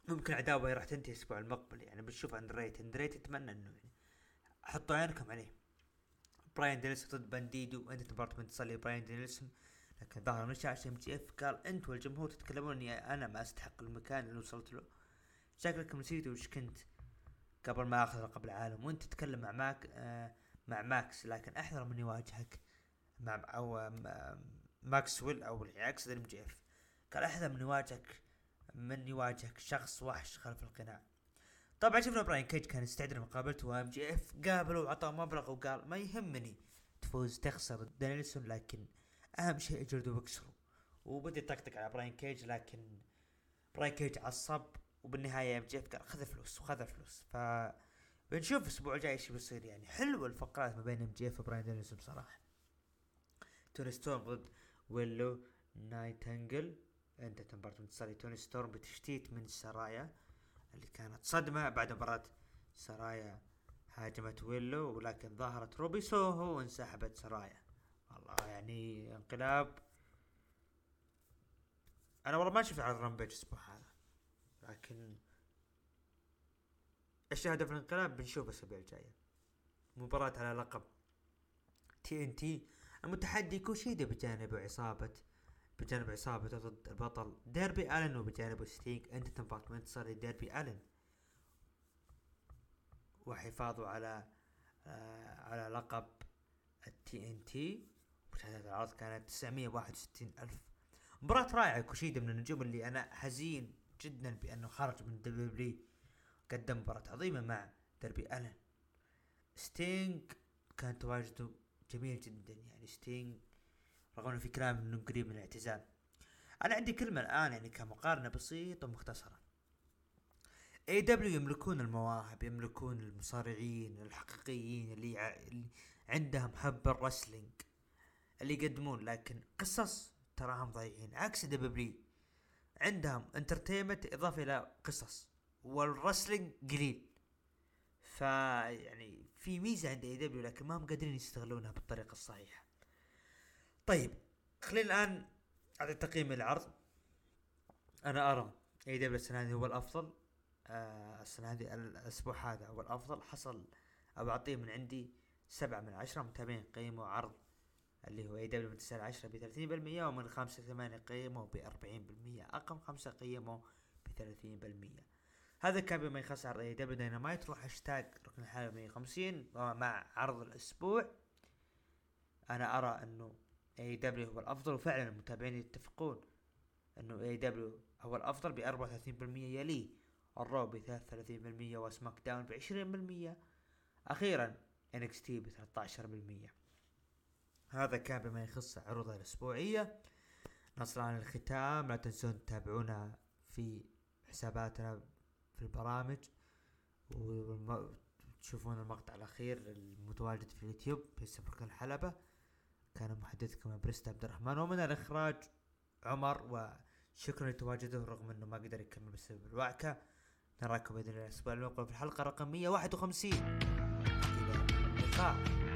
ممكن عداوة راح تنتهي الأسبوع المقبل. يعني بنشوف underrated underrated أتمنى إنه يعني حطوا عينكم عليه. براين دانيلسون ضد بانديدو. انتهت مباراة بانتصار لبراين دانيلسون لكن ظهر من شاشة MJF. قال انت والجمهور تتكلمون إني أنا ما أستحق المكان اللي وصلت له. شكلكم نسيتوا وش كنت قبل ما أخذ لقب العالم وأنت تتكلم مع ماك آه مع ماكس لكن أحذر من يواجهك مع أو م- ماكسويل أو يقصد MJF. قال أحذر من يواجهك من يواجهك شخص وحش خلف القناع. طبعا شفنا براين كيج كان يستعد لمقابلته و MJF قابله وعطاه مبلغ وقال ما يهمني تفوز تخسر دانيلسون لكن أهم شيء اجلده واكسره وبدأ يطقطق على براين كيج لكن براين كيج عصب وبالنهاية MJF خذ فلوس وخذ فلوس. ف بنشوف الأسبوع الجاي إيش بيصير يعني. حلوة الفقرات ما بين MJF وبراين دانيلسون بصراحة. توني ستورم ضد ويلو نايتنجل انتهت مباراة انتصار توني ستورم بتشتيت من سرايا اللي كانت صدمة. بعد مباراة سرايا هاجمت ويلو ولكن ظهرت روبي سوهو وانسحبت سرايا. والله يعني انقلاب. أنا والله ما شفت عرض رامبيج الأسبوع هذا. لكن إيش هدف الانقلاب بنشوف الاسابيع الجاية مباراة على لقب تي ان تي المتحدي كوشيدا بجانب عصابة بجانب عصابة ضد البطل ديربي ألن وبجانبه ستينج انت تنفق من انتصار ديربي ألن. وحفاظه على آه على لقب التي ان تي مشاهدات العرض كانت 961 ألف. مباراة رائعة كوشيدا من النجوم اللي أنا حزين جدا بأنه خرج من WWE قدم مباراة عظيمة مع ديربي ألن. ستينج كان تواجده جميل جدا يعني ستينج رغم إنه في كلام إنه قريب من الاعتزال. أنا عندي كلمة الآن يعني كمقارنة بسيطة ومختصرة. AEW يملكون المواهب يملكون المصارعين الحقيقيين اللي. اللي عندهم حب ال wrestling اللي يقدمون لكن قصص تراهم ضايعين. عكس WWE عندهم entertainment اضافه إلى قصص وال wrestling قليل. ف يعني في ميزة عند AEW لكن ما هم قادرين يستغلونها بالطريقة الصحيحة. طيب خلينا الآن أعطي تقييم العرض. أنا أرى AEW السنة هذه هو الأفضل. آه السنة هذه الأسبوع هذا هو الأفضل. حصل أو أعطيه من عندي سبعة من عشرة متابعين قيموا عرض اللي هو AEW من تسعة لعشرة بثلاثين بالمية ومن خمسة ثمانية قيموا بأربعين بالمية أقل من خمسة قيموا بثلاثين بالمية. هذا كان بما يخص عرض AEW Dynamite. نروح هاشتاج ركن الحلبة 150 مع عرض الأسبوع أنا أرى أنه AEW هو الأفضل وفعلا المتابعين يتفقون أنه AEW هو الأفضل ب 34% يليه ال Raw ب 33% و SmackDown ب 20% أخيرا NXT ب 13% هذا كان بما يخص عروضها الأسبوعية. نصل إلى الختام. لا تنسون تتابعونا في حساباتنا في البرامج. وتشوفون المقطع الأخير المتواجد في اليوتيوب باسم ركن الحلبة. كان محدثكم بريست عبد الرحمن. ومن الإخراج عمر. وشكرا لتواجده رغم أنه ما قدر يكمل بسبب الوعكة. نراكم بإذن الله الأسبوع المقبل في الحلقة رقم 151 إلى اللقاء.